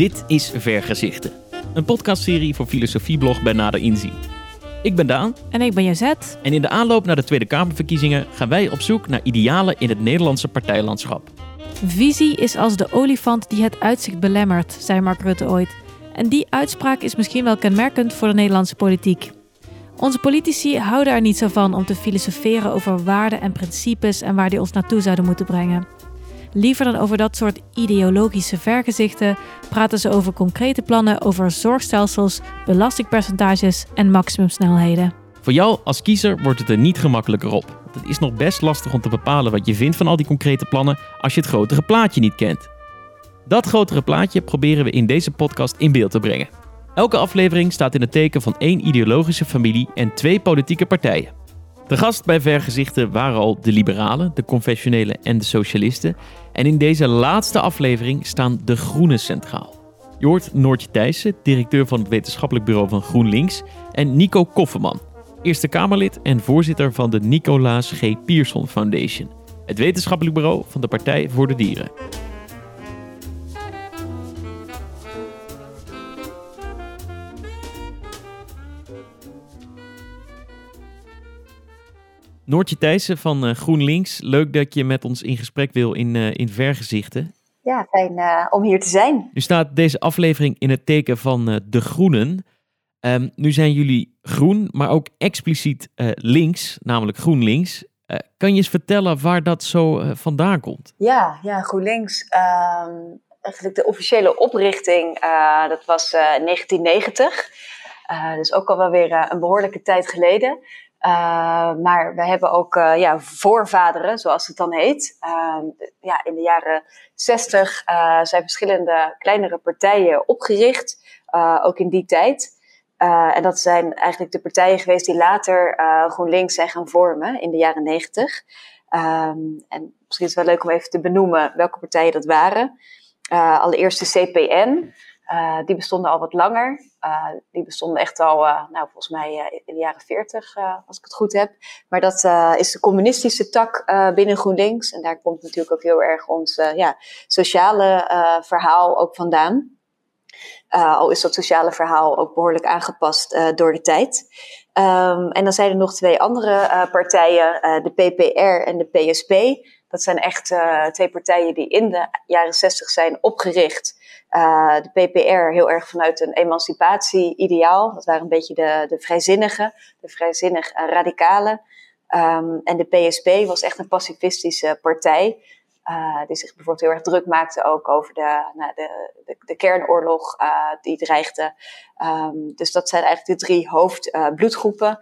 Dit is Vergezichten, een podcastserie voor filosofieblog bij Nader Inzien. Ik ben Daan. En ik ben Jazet. En in de aanloop naar de Tweede Kamerverkiezingen gaan wij op zoek naar idealen in het Nederlandse partijlandschap. Visie is als de olifant die het uitzicht belemmert, zei Mark Rutte ooit. En die uitspraak is misschien wel kenmerkend voor de Nederlandse politiek. Onze politici houden er niet zo van om te filosoferen over waarden en principes en waar die ons naartoe zouden moeten brengen. Liever dan over dat soort ideologische vergezichten praten ze over concrete plannen over zorgstelsels, belastingpercentages en maximumsnelheden. Voor jou als kiezer wordt het er niet gemakkelijker op. Het is nog best lastig om te bepalen wat je vindt van al die concrete plannen als je het grotere plaatje niet kent. Dat grotere plaatje proberen we in deze podcast in beeld te brengen. Elke aflevering staat in het teken van één ideologische familie en twee politieke partijen. De gast bij Vergezichten waren al de liberalen, de confessionelen en de socialisten. En in deze laatste aflevering staan de groenen centraal. Je Noortje Thijssen, directeur van het wetenschappelijk bureau van GroenLinks, en Nico Kofferman, Eerste Kamerlid en voorzitter van de Nicolaas G. Pierson Foundation, het wetenschappelijk bureau van de Partij voor de Dieren. Noortje Thijssen van uh, GroenLinks, leuk dat je met ons in gesprek wil in, uh, in Vergezichten. Ja, fijn uh, om hier te zijn. Nu staat deze aflevering in het teken van de Groenen. Um, nu zijn jullie groen, maar ook expliciet links, namelijk GroenLinks. kan je eens vertellen waar dat zo vandaan komt? Ja, ja GroenLinks. Um, eigenlijk de officiële oprichting, dat was 1990. dus ook al wel weer een behoorlijke tijd geleden. Uh, maar we hebben ook uh, ja, voorvaderen, zoals het dan heet. Uh, ja, in de jaren 60 uh, zijn verschillende kleinere partijen opgericht, ook in die tijd. en dat zijn eigenlijk de partijen geweest die later GroenLinks zijn gaan vormen in de jaren 90. Um, en misschien is het wel leuk om even te benoemen welke partijen dat waren. allereerst de CPN. Uh, die bestonden al wat langer. Uh, die bestonden echt al, uh, nou, volgens mij in de jaren 40, als ik het goed heb. Maar dat is de communistische tak binnen GroenLinks. En daar komt natuurlijk ook heel erg ons ja, sociale verhaal ook vandaan. al is dat sociale verhaal ook behoorlijk aangepast door de tijd. Um, en dan zijn er nog twee andere partijen, de PPR en de PSP. Dat zijn echt twee partijen die in de jaren 60 zijn opgericht. Uh, de PPR heel erg vanuit een emancipatie-ideaal. Dat waren een beetje de, de vrijzinnigen, de vrijzinnig radicalen. Um, en de PSP was echt een pacifistische partij. Uh, die zich bijvoorbeeld heel erg druk maakte ook over de, nou, de, de, de, kernoorlog uh, die dreigde. Um, dus dat zijn eigenlijk de drie hoofdbloedgroepen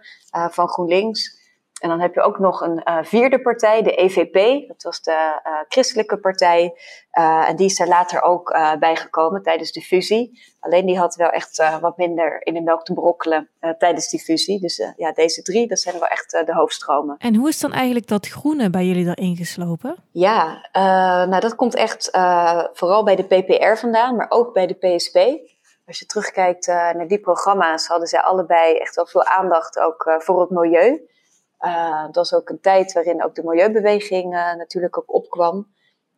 van GroenLinks. En dan heb je ook nog een uh, vierde partij, de EVP. Dat was de uh, christelijke partij. Uh, en die is er later ook bijgekomen tijdens de fusie. Alleen die had wel echt wat minder in de melk te brokkelen tijdens die fusie. Dus ja, deze drie, dat zijn wel echt de hoofdstromen. En hoe is dan eigenlijk dat groene bij jullie erin geslopen? Ja, nou dat komt echt vooral bij de PPR vandaan, maar ook bij de PSP. Als je terugkijkt naar die programma's, hadden zij allebei echt wel veel aandacht ook voor het milieu. Uh, dat was ook een tijd waarin ook de milieubeweging uh, natuurlijk ook opkwam.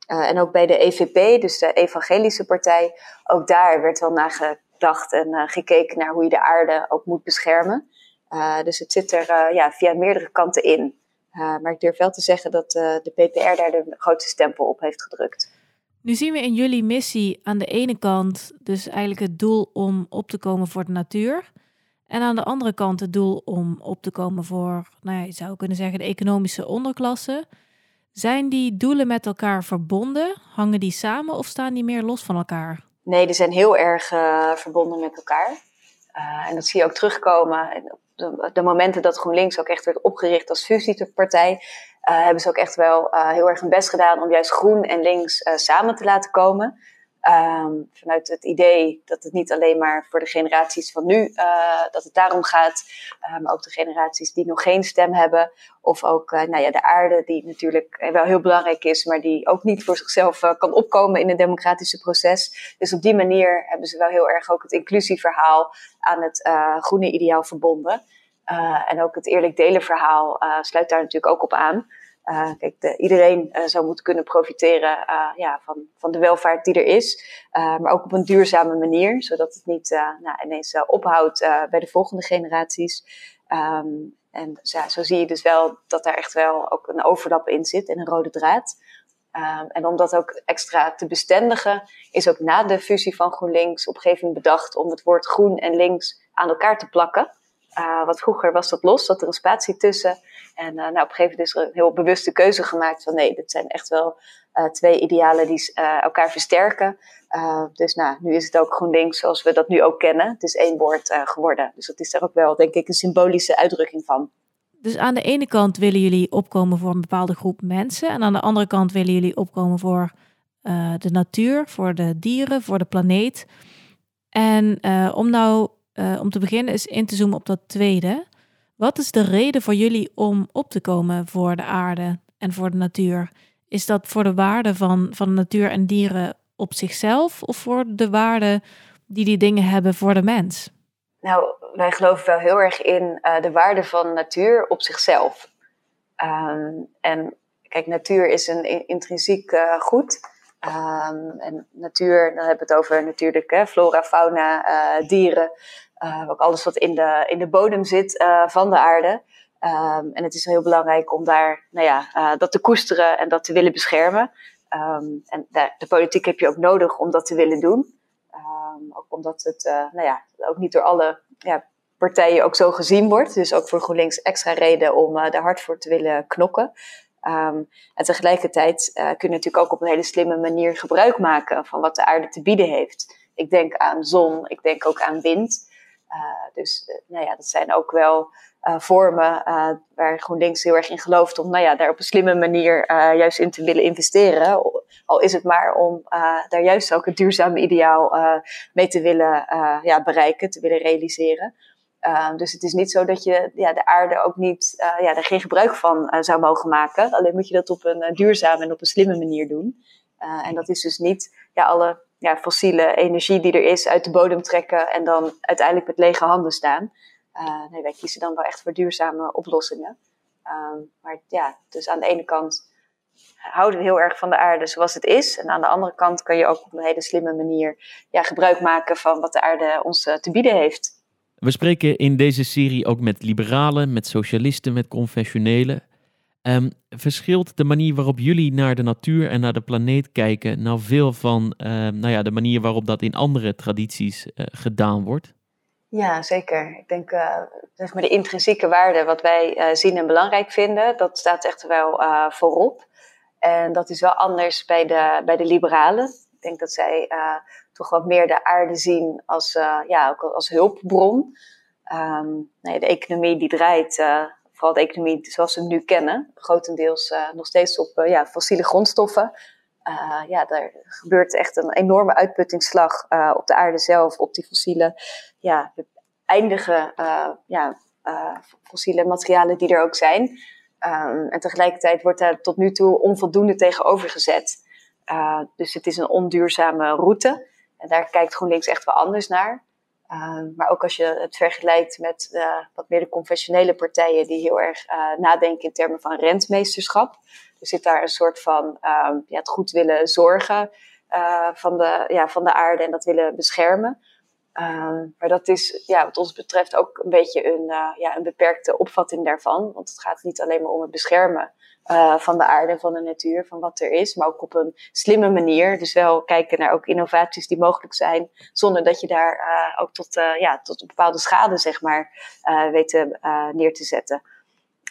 Uh, en ook bij de EVP, dus de Evangelische Partij, ook daar werd wel nagedacht en gekeken naar hoe je de aarde ook moet beschermen. dus het zit er ja, via meerdere kanten in. maar ik durf wel te zeggen dat de PPR daar de grootste stempel op heeft gedrukt. Nu zien we in jullie missie aan de ene kant dus eigenlijk het doel om op te komen voor de natuur. En aan de andere kant het doel om op te komen voor, nou je zou kunnen zeggen, de economische onderklasse. Zijn die doelen met elkaar verbonden? Hangen die samen of staan die meer los van elkaar? Nee, die zijn heel erg uh, verbonden met elkaar. Uh, en dat zie je ook terugkomen. De, de, momenten dat GroenLinks ook echt werd opgericht als fusiepartij, uh, hebben ze ook echt wel heel erg hun best gedaan om juist groen en links samen te laten komen. Um, vanuit het idee dat het niet alleen maar voor de generaties van nu, uh, dat het daarom gaat, maar ook de generaties die nog geen stem hebben. Of ook uh, nou ja, de aarde, die natuurlijk wel heel belangrijk is, maar die ook niet voor zichzelf kan opkomen in een democratische proces. Dus op die manier hebben ze wel heel erg ook het inclusieverhaal aan het groene ideaal verbonden. en ook het eerlijk delen verhaal sluit daar natuurlijk ook op aan. Kijk, de, iedereen zou moeten kunnen profiteren ja, van, van de welvaart die er is, maar ook op een duurzame manier, zodat het niet nou, ineens ophoudt bij de volgende generaties. Ehm, en ja, zo zie je dus wel dat daar echt wel ook een overlap in zit en een rode draad. Um, en om dat ook extra te bestendigen, is ook na de fusie van GroenLinks op een gegeven moment bedacht om het woord groen en links aan elkaar te plakken. Uh, wat vroeger was dat los, zat er een spatie tussen. En uh, nou, op een gegeven moment is er een heel bewuste keuze gemaakt van nee, dit zijn echt wel uh, twee idealen die elkaar versterken. dus nou, nu is het ook GroenLinks zoals we dat nu ook kennen. Het is één woord geworden. Dus dat is er ook wel, denk ik, een symbolische uitdrukking van. Dus aan de ene kant willen jullie opkomen voor een bepaalde groep mensen. En aan de andere kant willen jullie opkomen voor de natuur, voor de dieren, voor de planeet. En om nou uh, om te beginnen is in te zoomen op dat tweede. Wat is de reden voor jullie om op te komen voor de aarde en voor de natuur? Is dat voor de waarde van, van natuur en dieren op zichzelf of voor de waarde die die dingen hebben voor de mens? Nou, wij geloven wel heel erg in uh, de waarde van natuur op zichzelf. Um, en kijk, natuur is een intrinsiek uh, goed. Um, en natuur, dan hebben we het over natuurlijk hè, flora, fauna, dieren. Ook alles wat in de, in de bodem zit van de aarde. Um, en het is heel belangrijk om daar, nou ja, dat te koesteren en dat te willen beschermen. en de, de politiek heb je ook nodig om dat te willen doen. Um, ook omdat het nou ja, ook niet door alle ja, partijen ook zo gezien wordt. Dus ook voor GroenLinks extra reden om daar hard voor te willen knokken. En tegelijkertijd uh, kun je natuurlijk ook op een hele slimme manier gebruik maken van wat de aarde te bieden heeft. Ik denk aan zon, ik denk ook aan wind. Dus nou ja, dat zijn ook wel uh, vormen waar GroenLinks heel erg in gelooft om nou ja, daar op een slimme manier juist in te willen investeren. Al is het maar om daar juist ook het duurzame ideaal mee te willen ja, bereiken, te willen realiseren. dus het is niet zo dat je ja, de aarde ook niet, ja, er geen gebruik van zou mogen maken. Alleen moet je dat op een duurzame en op een slimme manier doen. en dat is dus niet ja, alle ja, fossiele energie die er is uit de bodem trekken en dan uiteindelijk met lege handen staan. Uh, nee, wij kiezen dan wel echt voor duurzame oplossingen. Um, maar ja, dus aan de ene kant houden we heel erg van de aarde zoals het is. En aan de andere kant kan je ook op een hele slimme manier ja, gebruik maken van wat de aarde ons uh, te bieden heeft. We spreken in deze serie ook met liberalen, met socialisten, met confessionelen. Um, verschilt de manier waarop jullie naar de natuur en naar de planeet kijken nou veel van uh, nou ja, de manier waarop dat in andere tradities uh, gedaan wordt? Ja, zeker. Ik denk uh, zeg de intrinsieke waarde, wat wij uh, zien en belangrijk vinden, dat staat echt wel voorop. En dat is wel anders bij de, bij de liberalen. Ik denk dat zij toch wat meer de aarde zien als, ja, ook als hulpbron. Um, nee, de economie die draait, vooral de economie zoals we nu kennen, grotendeels nog steeds op ja, fossiele grondstoffen. Uh, ja, daar gebeurt echt een enorme uitputtingsslag op de aarde zelf, op die fossiele, ja, eindige ja, fossiele materialen die er ook zijn. Um, en tegelijkertijd wordt daar tot nu toe onvoldoende tegenover gezet. dus het is een onduurzame route. En daar kijkt GroenLinks echt wel anders naar. Um, maar ook als je het vergelijkt met wat meer de conventionele partijen die heel erg nadenken in termen van rentmeesterschap. Er zit daar een soort van um, ja, het goed willen zorgen uh, van, de, ja, van de aarde en dat willen beschermen. Um, maar dat is ja, wat ons betreft ook een beetje een, ja, een beperkte opvatting daarvan. Want het gaat niet alleen maar om het beschermen uh, van de aarde van de natuur, van wat er is, maar ook op een slimme manier. Dus wel kijken naar ook innovaties die mogelijk zijn, zonder dat je daar ook tot, ja, tot een bepaalde schade zeg maar, weet neer te zetten.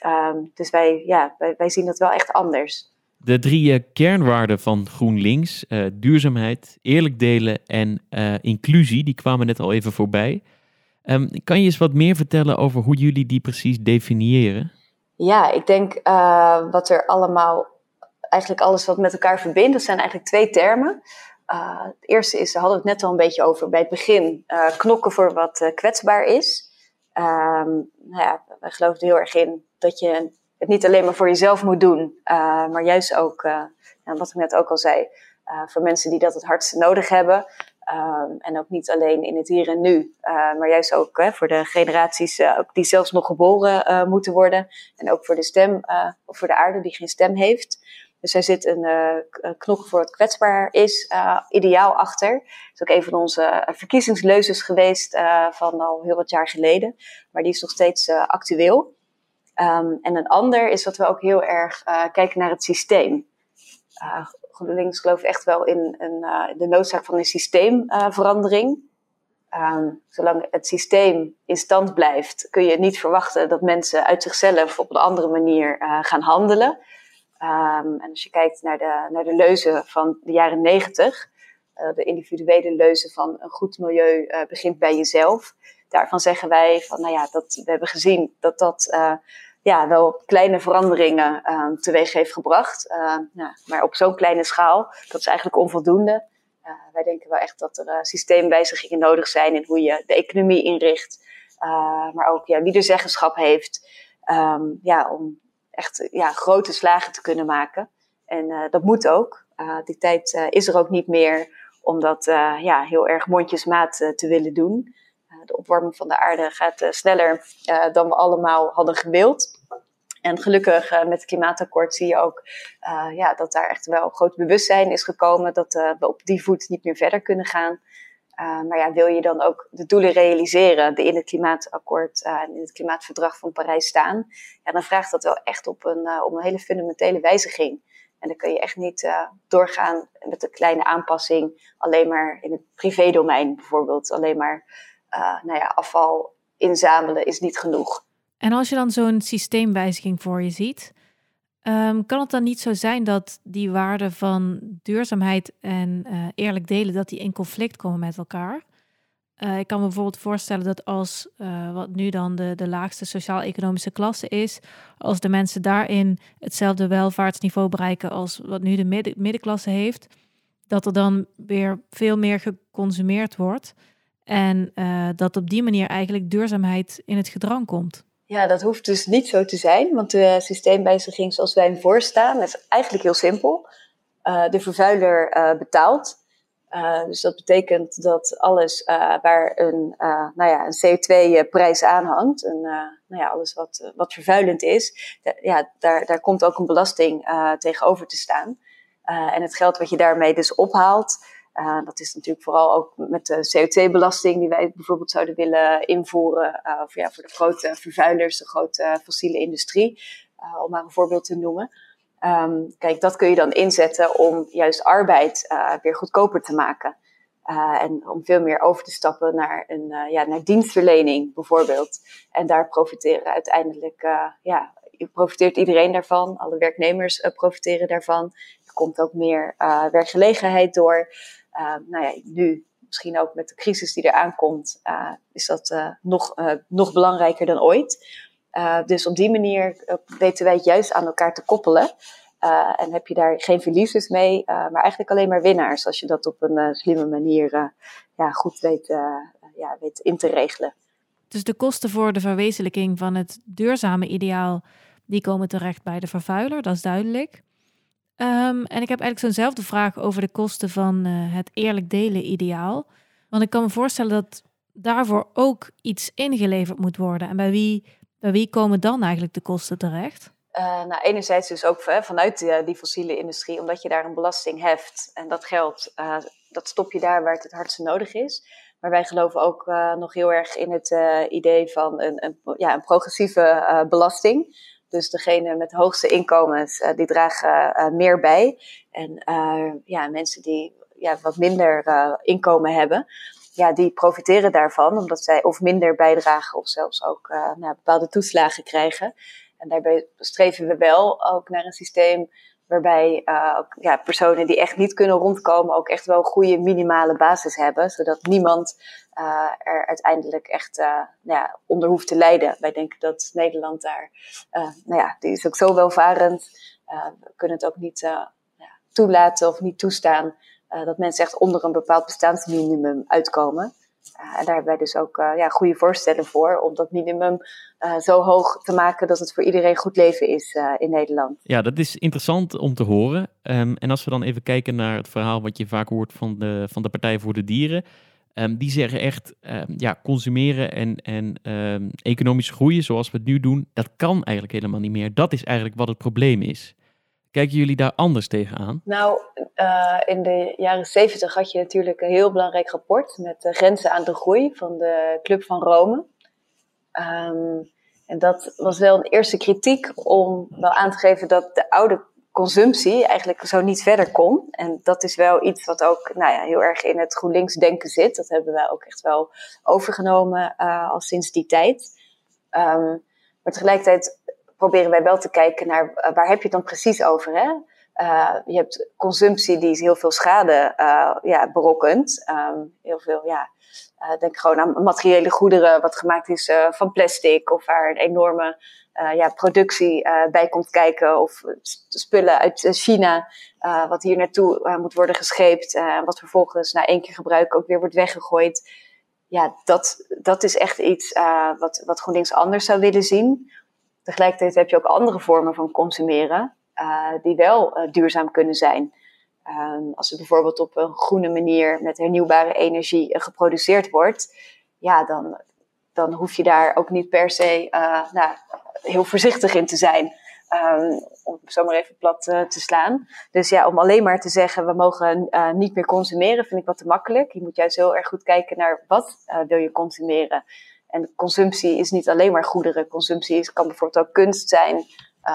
Um, dus wij, ja, wij, wij, zien dat wel echt anders. De drie kernwaarden van GroenLinks, duurzaamheid, eerlijk delen en inclusie, die kwamen net al even voorbij. Um, kan je eens wat meer vertellen over hoe jullie die precies definiëren? Ja, ik denk wat er allemaal, eigenlijk alles wat met elkaar verbindt, dat zijn eigenlijk twee termen. het eerste is, daar hadden we het net al een beetje over bij het begin, knokken voor wat kwetsbaar is. Um, nou ja, wij geloven heel erg in dat je het niet alleen maar voor jezelf moet doen, uh, maar juist ook, uh, wat ik net ook al zei, uh, voor mensen die dat het hardste nodig hebben. Ehm, en ook niet alleen in het hier en nu, maar juist ook hè, voor de generaties ook die zelfs nog geboren moeten worden. En ook voor de stem, of voor de aarde die geen stem heeft. Dus er zit een uh, knop voor het kwetsbaar is ideaal achter. Dat is ook een van onze verkiezingsleuses geweest van al heel wat jaar geleden. Maar die is nog steeds actueel. Um, en een ander is dat we ook heel erg kijken naar het systeem. GroenLinks gelooft echt wel in, een, de noodzaak van een systeemverandering. Um, zolang het systeem in stand blijft, kun je niet verwachten dat mensen uit zichzelf op een andere manier gaan handelen. Um, en als je kijkt naar de, naar de leuzen van de jaren negentig, uh, de individuele leuzen van een goed milieu begint bij jezelf. Daarvan zeggen wij van, nou ja, dat, we hebben gezien dat dat ja, wel kleine veranderingen ehm, teweeg heeft gebracht. Ja, maar op zo'n kleine schaal, dat is eigenlijk onvoldoende. wij denken wel echt dat er systeemwijzigingen nodig zijn in hoe je de economie inricht. maar ook ja, wie er zeggenschap heeft um, ja, om echt ja, grote slagen te kunnen maken. En dat moet ook. Die tijd is er ook niet meer om dat ja, heel erg mondjesmaat te willen doen. De opwarming van de aarde gaat sneller dan we allemaal hadden gewild. En gelukkig met het klimaatakkoord zie je ook ja, dat daar echt wel groot bewustzijn is gekomen dat we op die voet niet meer verder kunnen gaan. Maar ja, wil je dan ook de doelen realiseren die in het klimaatakkoord en in het klimaatverdrag van Parijs staan, ja, dan vraagt dat wel echt op een, om een hele fundamentele wijziging. En dan kun je echt niet doorgaan met een kleine aanpassing, alleen maar in het privédomein bijvoorbeeld. Alleen maar nou ja, afval inzamelen is niet genoeg. En als je dan zo'n systeemwijziging voor je ziet, Um, kan het dan niet zo zijn dat die waarden van duurzaamheid en uh, eerlijk delen, dat die in conflict komen met elkaar? Uh, ik kan me bijvoorbeeld voorstellen dat als wat nu dan de, de laagste sociaal-economische klasse is, als de mensen daarin hetzelfde welvaartsniveau bereiken als wat nu de midden, middenklasse heeft, dat er dan weer veel meer geconsumeerd wordt en dat op die manier eigenlijk duurzaamheid in het gedrang komt. Ja, dat hoeft dus niet zo te zijn, want de systeemwijziging zoals wij hem voorstaan is eigenlijk heel simpel. Uh, de vervuiler uh, betaalt. Dus dat betekent dat alles waar een, nou ja, een CO2-prijs aan hangt, en, nou ja, alles wat, wat vervuilend is, ja, daar, daar komt ook een belasting tegenover te staan. en het geld wat je daarmee dus ophaalt, uh, dat is natuurlijk vooral ook met de CO2-belasting die wij bijvoorbeeld zouden willen invoeren. Uh, of ja, voor de grote vervuilers, de grote fossiele industrie, uh, om maar een voorbeeld te noemen. Um, kijk, dat kun je dan inzetten om juist arbeid weer goedkoper te maken. en om veel meer over te stappen naar, een, ja, naar dienstverlening bijvoorbeeld. En daar profiteren uiteindelijk, ja, profiteert iedereen daarvan. Alle werknemers profiteren daarvan. Er komt ook meer werkgelegenheid door. Uh, nou ja, nu, misschien ook met de crisis die eraan komt, uh, is dat uh, nog, nog belangrijker dan ooit. dus op die manier weten wij het juist aan elkaar te koppelen. en heb je daar geen verliezers mee, maar eigenlijk alleen maar winnaars als je dat op een slimme manier ja, goed weet, ja, weet in te regelen. Dus de kosten voor de verwezenlijking van het duurzame ideaal, die komen terecht bij de vervuiler, dat is duidelijk. Um, en ik heb eigenlijk zo'nzelfde vraag over de kosten van uh, het eerlijk delen ideaal. Want ik kan me voorstellen dat daarvoor ook iets ingeleverd moet worden. En bij wie, bij wie komen dan eigenlijk de kosten terecht? Uh, nou, enerzijds dus ook vanuit die, die, fossiele industrie, omdat je daar een belasting heft. En dat geld, uh, dat stop je daar waar het het hardste nodig is. Maar wij geloven ook nog heel erg in het idee van een, een, ja, een progressieve belasting. Dus degene met hoogste inkomens, uh, die dragen uh, meer bij. En uh, ja, mensen die ja, wat minder inkomen hebben, ja, die profiteren daarvan, omdat zij of minder bijdragen of zelfs ook nou, bepaalde toeslagen krijgen. En daarbij streven we wel ook naar een systeem waarbij ja, personen die echt niet kunnen rondkomen ook echt wel een goede minimale basis hebben, zodat niemand uh, er uiteindelijk echt uh, nou ja, onder hoeft te lijden. Wij denken dat Nederland daar, uh, nou ja, die is ook zo welvarend. we kunnen het ook niet toelaten of niet toestaan dat mensen echt onder een bepaald bestaansminimum uitkomen. en daar hebben wij dus ook ja, goede voorstellen voor om dat minimum zo hoog te maken dat het voor iedereen goed leven is in Nederland. Ja, dat is interessant om te horen. Ehm, en als we dan even kijken naar het verhaal wat je vaak hoort van de, van de Partij voor de Dieren. Um, die zeggen echt, um, ja, consumeren en, en um, economisch groeien zoals we het nu doen, dat kan eigenlijk helemaal niet meer. Dat is eigenlijk wat het probleem is. Kijken jullie daar anders tegenaan? Nou, uh, in de jaren zeventig had je natuurlijk een heel belangrijk rapport met de grenzen aan de groei van de Club van Rome. en dat was wel een eerste kritiek om wel aan te geven dat de oude consumptie eigenlijk zo niet verder kon. En dat is wel iets wat ook nou ja, heel erg in het GroenLinks denken zit. Dat hebben wij ook echt wel overgenomen uh, al sinds die tijd. Um, maar tegelijkertijd proberen wij wel te kijken naar uh, waar heb je het dan precies over. Hè? Uh, je hebt consumptie die heel veel schade ja, berokkent. Um, heel veel, ja, denk gewoon aan materiële goederen wat gemaakt is van plastic of waar een enorme uh, ja, productie bij komt kijken. Of spullen uit eh, China, wat hier naartoe moet worden gescheept. en wat vervolgens na één keer gebruik ook weer wordt weggegooid. Ja, dat, dat is echt iets wat, wat GroenLinks anders zou willen zien. Tegelijkertijd heb je ook andere vormen van consumeren die wel duurzaam kunnen zijn. Um, als het bijvoorbeeld op een groene manier met hernieuwbare energie geproduceerd wordt, ja, dan, dan hoef je daar ook niet per se uh, nou, heel voorzichtig in te zijn. Um, om het zomaar even plat uh, te slaan. Dus ja, om alleen maar te zeggen we mogen niet meer consumeren, vind ik wat te makkelijk. Je moet juist heel erg goed kijken naar wat wil je consumeren. En consumptie is niet alleen maar goederen. Consumptie is, kan bijvoorbeeld ook kunst zijn,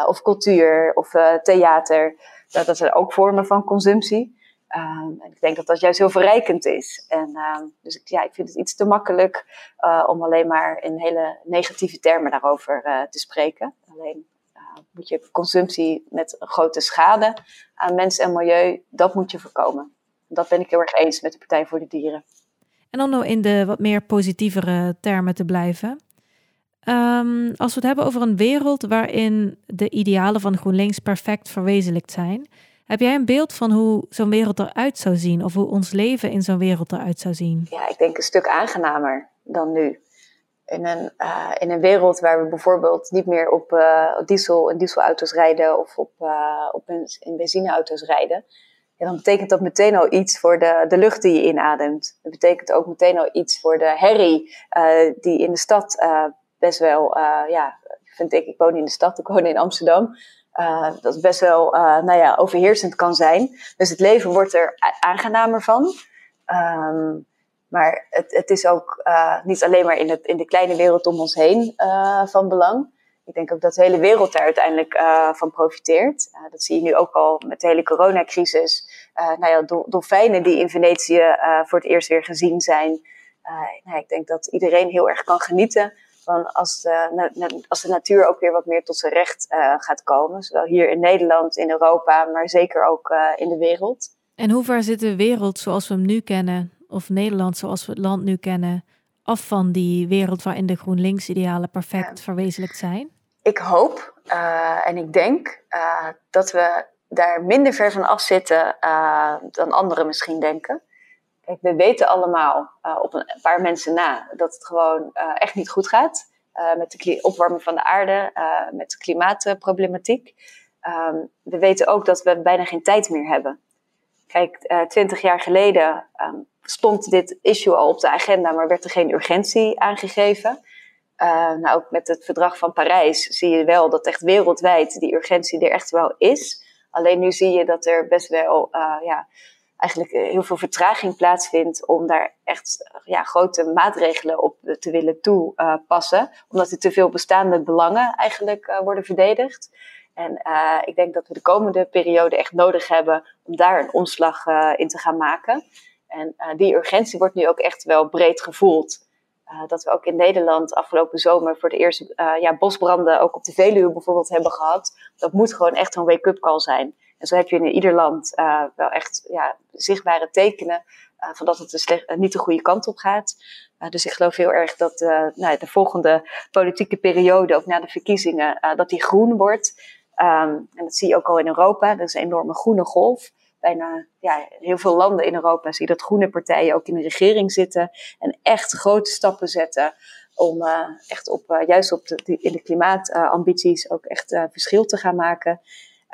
of cultuur, of theater. Dat, dat zijn ook vormen van consumptie. Um, en ik denk dat dat juist heel verrijkend is. En, uh, dus ik, ja, ik vind het iets te makkelijk uh, om alleen maar in hele negatieve termen daarover uh, te spreken. Alleen uh, moet je consumptie met grote schade aan mens en milieu, dat moet je voorkomen. Dat ben ik heel erg eens met de Partij voor de Dieren. En om nou in de wat meer positievere termen te blijven. Um, als we het hebben over een wereld waarin de idealen van GroenLinks perfect verwezenlijkt zijn heb jij een beeld van hoe zo'n wereld eruit zou zien? Of hoe ons leven in zo'n wereld eruit zou zien? Ja, ik denk een stuk aangenamer dan nu. In een, uh, in een wereld waar we bijvoorbeeld niet meer op uh, diesel en dieselauto's rijden of op, uh, op in benzineauto's rijden. Ja, dan betekent dat meteen al iets voor de, de lucht die je inademt. Dat betekent ook meteen al iets voor de herrie die in de stad best wel, ja, vind ik, ik woon in de stad, ik woon in Amsterdam. Uh, dat best wel uh, nou ja, overheersend kan zijn. Dus het leven wordt er aangenamer van. Um, maar het, het is ook uh, niet alleen maar in, het, in de kleine wereld om ons heen van belang. Ik denk ook dat de hele wereld daar uiteindelijk van profiteert. dat zie je nu ook al met de hele coronacrisis. nou ja, dolfijnen die in Venetië voor het eerst weer gezien zijn. nou, ik denk dat iedereen heel erg kan genieten van als de, als de natuur ook weer wat meer tot zijn recht uh, gaat komen. Zowel hier in Nederland, in Europa, maar zeker ook uh, in de wereld. En hoe ver zit de wereld zoals we hem nu kennen, of Nederland zoals we het land nu kennen, af van die wereld waarin de GroenLinks-idealen perfect ja. verwezenlijkt zijn? Ik hoop uh, en ik denk dat we daar minder ver van af zitten dan anderen misschien denken. We weten allemaal uh, op een paar mensen na dat het gewoon uh, echt niet goed gaat. Uh, met de opwarming van de aarde, met de klimaatproblematiek. Um, we weten ook dat we bijna geen tijd meer hebben. Kijk, twintig jaar geleden um, stond dit issue al op de agenda, maar werd er geen urgentie aangegeven. nou, ook met het verdrag van Parijs zie je wel dat echt wereldwijd die urgentie er echt wel is. Alleen nu zie je dat er best wel ja, eigenlijk eh, heel veel vertraging plaatsvindt om daar echt ja, grote maatregelen op te willen toepassen. omdat er te veel bestaande belangen eigenlijk worden verdedigd. En ik denk dat we de komende periode echt nodig hebben om daar een omslag in te gaan maken. En die urgentie wordt nu ook echt wel breed gevoeld. dat we ook in Nederland afgelopen zomer voor de eerste ja, bosbranden ook op de Veluwe bijvoorbeeld hebben gehad. Dat moet gewoon echt een wake-up call zijn. En zo heb je in ieder land uh, wel echt ja, zichtbare tekenen uh, van dat het uh, niet de goede kant op gaat. dus ik geloof heel erg dat nou, de volgende politieke periode, ook na de verkiezingen, dat die groen wordt. Um, en dat zie je ook al in Europa. Dat is een enorme groene golf. Bijna ja, heel veel landen in Europa zie je dat groene partijen ook in de regering zitten en echt grote stappen zetten om echt op, juist op in de klimaatambities ook echt verschil te gaan maken.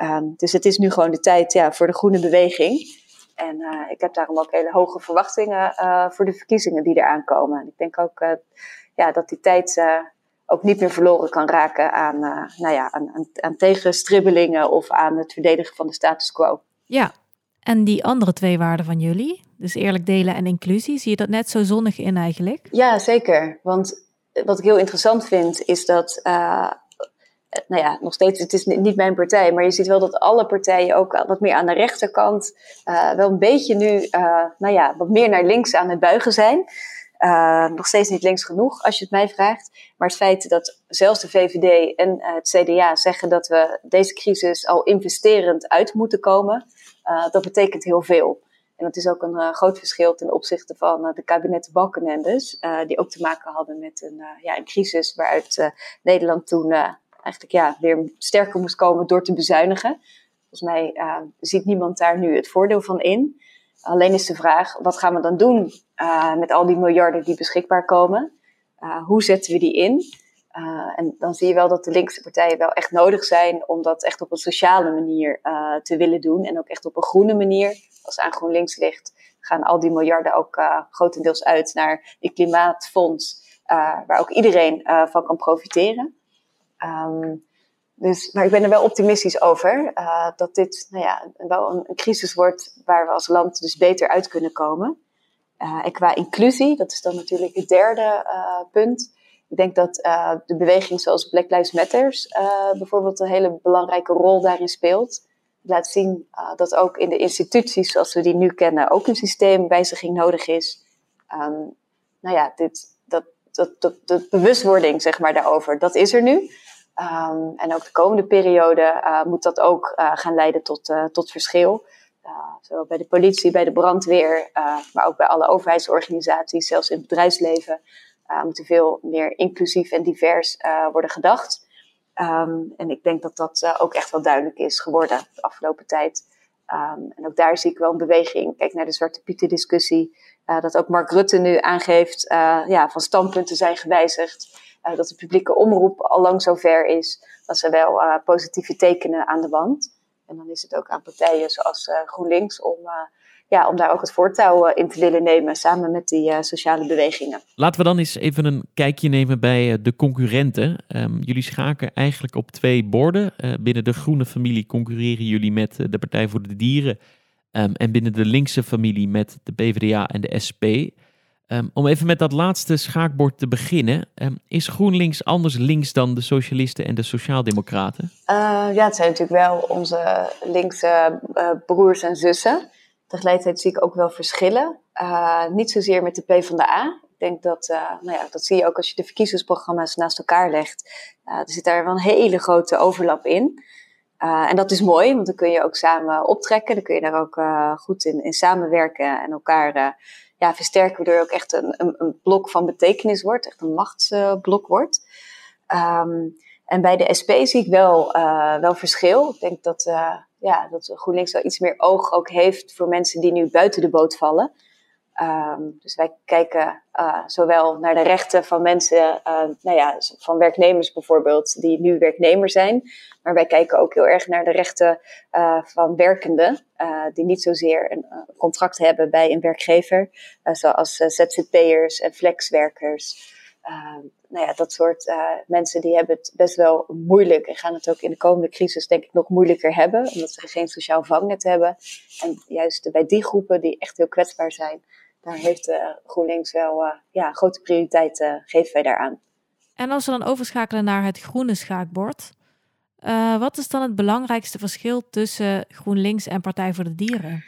Um, dus het is nu gewoon de tijd ja, voor de groene beweging. En ik heb daarom ook hele hoge verwachtingen voor de verkiezingen die eraan komen. En ik denk ook ja, dat die tijd ook niet meer verloren kan raken aan, nou ja, aan, aan, aan tegenstribbelingen of aan het verdedigen van de status quo. Ja, en die andere twee waarden van jullie, dus eerlijk delen en inclusie, zie je dat net zo zonnig in eigenlijk? Ja, zeker. Want wat ik heel interessant vind, is dat, nou ja, nog steeds, het is niet mijn partij, maar je ziet wel dat alle partijen ook wat meer aan de rechterkant uh, wel een beetje nu, uh, nou ja, wat meer naar links aan het buigen zijn. nog steeds niet links genoeg, als je het mij vraagt. Maar het feit dat zelfs de VVD en het CDA zeggen dat we deze crisis al investerend uit moeten komen, dat betekent heel veel. En dat is ook een groot verschil ten opzichte van de kabinetten Balkenendes, uh, die ook te maken hadden met een, ja, een crisis waaruit Nederland toen eigenlijk ja, weer sterker moest komen door te bezuinigen. Volgens mij ziet niemand daar nu het voordeel van in. Alleen is de vraag, wat gaan we dan doen met al die miljarden die beschikbaar komen? hoe zetten we die in? En dan zie je wel dat de linkse partijen wel echt nodig zijn om dat echt op een sociale manier te willen doen. En ook echt op een groene manier. Als aan GroenLinks ligt, gaan al die miljarden ook grotendeels uit naar die klimaatfonds. waar ook iedereen van kan profiteren. Um, dus, maar ik ben er wel optimistisch over dat dit nou ja, wel een, crisis wordt waar we als land dus beter uit kunnen komen. en qua inclusie, dat is dan natuurlijk het derde punt ik denk dat de beweging zoals Black Lives Matters bijvoorbeeld een hele belangrijke rol daarin speelt. Laat zien dat ook in de instituties zoals we die nu kennen ook een systeemwijziging nodig is. Um, nou ja, dit, dat, dat, dat, de bewustwording zeg maar, daarover, dat is er nu. Um, en ook de komende periode moet dat ook gaan leiden tot, tot verschil. zowel bij de politie, bij de brandweer, maar ook bij alle overheidsorganisaties, zelfs in het bedrijfsleven uh, moeten veel meer inclusief en divers worden gedacht. Um, en ik denk dat dat ook echt wel duidelijk is geworden de afgelopen tijd. Um, en ook daar zie ik wel een beweging. Kijk naar de Zwarte Pieten discussie. dat ook Mark Rutte nu aangeeft ja, van standpunten zijn gewijzigd. Dat de publieke omroep al lang zover is. Dat ze wel positieve tekenen aan de wand. En dan is het ook aan partijen zoals GroenLinks om ja, om daar ook het voortouw eh, in te willen nemen samen met die sociale bewegingen. Laten we dan eens even een kijkje nemen bij de concurrenten. Um, jullie schaken eigenlijk op twee borden. Binnen de groene familie concurreren jullie met de Partij voor de Dieren. Um, en binnen de linkse familie met de PvdA en de SP. Um, om even met dat laatste schaakbord te beginnen. is GroenLinks anders links dan de socialisten en de sociaaldemocraten? ja, het zijn natuurlijk wel onze linkse broers en zussen. Tegelijkertijd zie ik ook wel verschillen. Uh, niet zozeer met de PvdA. Ik denk dat, uh, nou ja, dat zie je ook als je de verkiezingsprogramma's naast elkaar legt. Uh, er zit daar wel een hele grote overlap in. en dat is mooi, want dan kun je ook samen optrekken. Dan kun je daar ook goed in, in samenwerken en elkaar ja, versterken, waardoor ook echt een, een, een, blok van betekenis wordt, echt een machtsblok wordt. Um, en bij de SP zie ik wel, wel verschil. Ik denk dat ja, dat GroenLinks wel iets meer oog ook heeft voor mensen die nu buiten de boot vallen. Um, dus wij kijken uh, zowel naar de rechten van mensen, uh, nou ja, van werknemers bijvoorbeeld, die nu werknemer zijn. Maar wij kijken ook heel erg naar de rechten uh, van werkenden, die niet zozeer een contract hebben bij een werkgever, zoals ZZP'ers en flexwerkers. Uh, nou ja, dat soort mensen die hebben het best wel moeilijk en gaan het ook in de komende crisis denk ik nog moeilijker hebben, omdat ze geen sociaal vangnet hebben. En juist bij die groepen die echt heel kwetsbaar zijn, daar heeft uh, GroenLinks wel uh, ja, grote prioriteit geven wij daaraan. En als we dan overschakelen naar het groene schaakbord, wat is dan het belangrijkste verschil tussen GroenLinks en Partij voor de Dieren?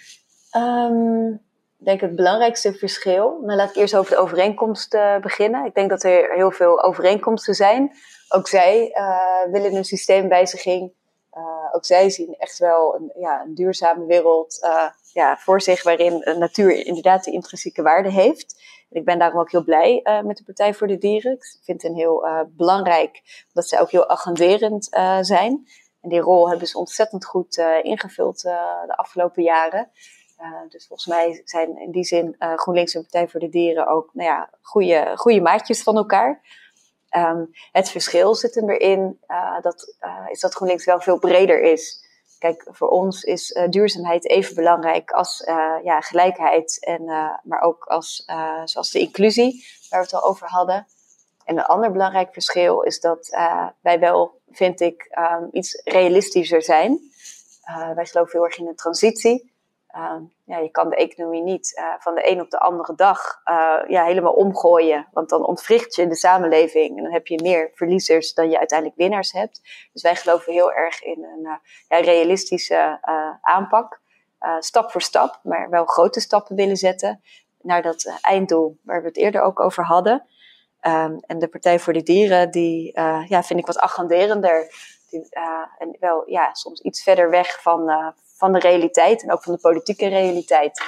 Um, ik denk het belangrijkste verschil. Nou, laat ik eerst over de overeenkomsten beginnen. Ik denk dat er heel veel overeenkomsten zijn. Ook zij uh, willen een systeemwijziging. Uh, ook zij zien echt wel een, ja, een duurzame wereld ja, voor zich, waarin natuur inderdaad de intrinsieke waarde heeft. En ik ben daarom ook heel blij met de Partij voor de Dieren. Ik vind het heel belangrijk dat zij ook heel agenderend zijn. En die rol hebben ze ontzettend goed ingevuld de afgelopen jaren. dus volgens mij zijn in die zin GroenLinks en Partij voor de Dieren ook nou ja, goede, goede maatjes van elkaar. Um, het verschil zit er erin dat, is dat GroenLinks wel veel breder is. Kijk, voor ons is uh, duurzaamheid even belangrijk als ja, gelijkheid, en, maar ook als zoals de inclusie, waar we het al over hadden. En een ander belangrijk verschil is dat wij wel, vind ik, um, iets realistischer zijn. wij geloven heel erg in een transitie. Ehm, ja, je kan de economie niet uh, van de een op de andere dag uh, ja, helemaal omgooien. Want dan ontwricht je de samenleving. En dan heb je meer verliezers dan je uiteindelijk winnaars hebt. Dus wij geloven heel erg in een uh, ja, realistische aanpak. stap voor stap, maar wel grote stappen willen zetten. Naar dat einddoel waar we het eerder ook over hadden. Um, en de Partij voor de Dieren, die ja, vind ik wat agenderender. Die, en wel ja, soms iets verder weg van, van de realiteit en ook van de politieke realiteit.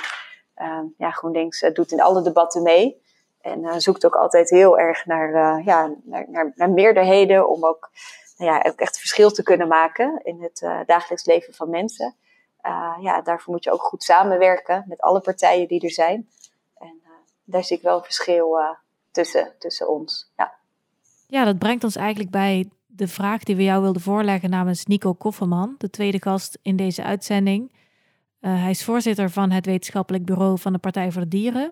Uh, ja, GroenLinks uh, doet in alle debatten mee. En uh, zoekt ook altijd heel erg naar, uh, ja, naar, naar, naar, meerderheden om ook, nou ja, ook echt verschil te kunnen maken in het dagelijks leven van mensen. ja, daarvoor moet je ook goed samenwerken met alle partijen die er zijn. En daar zie ik wel een verschil tussen, tussen ons. Ja. ja, dat brengt ons eigenlijk bij de vraag die we jou wilden voorleggen namens Nico Kofferman, de tweede gast in deze uitzending. Uh, hij is voorzitter van het wetenschappelijk bureau van de Partij voor de Dieren.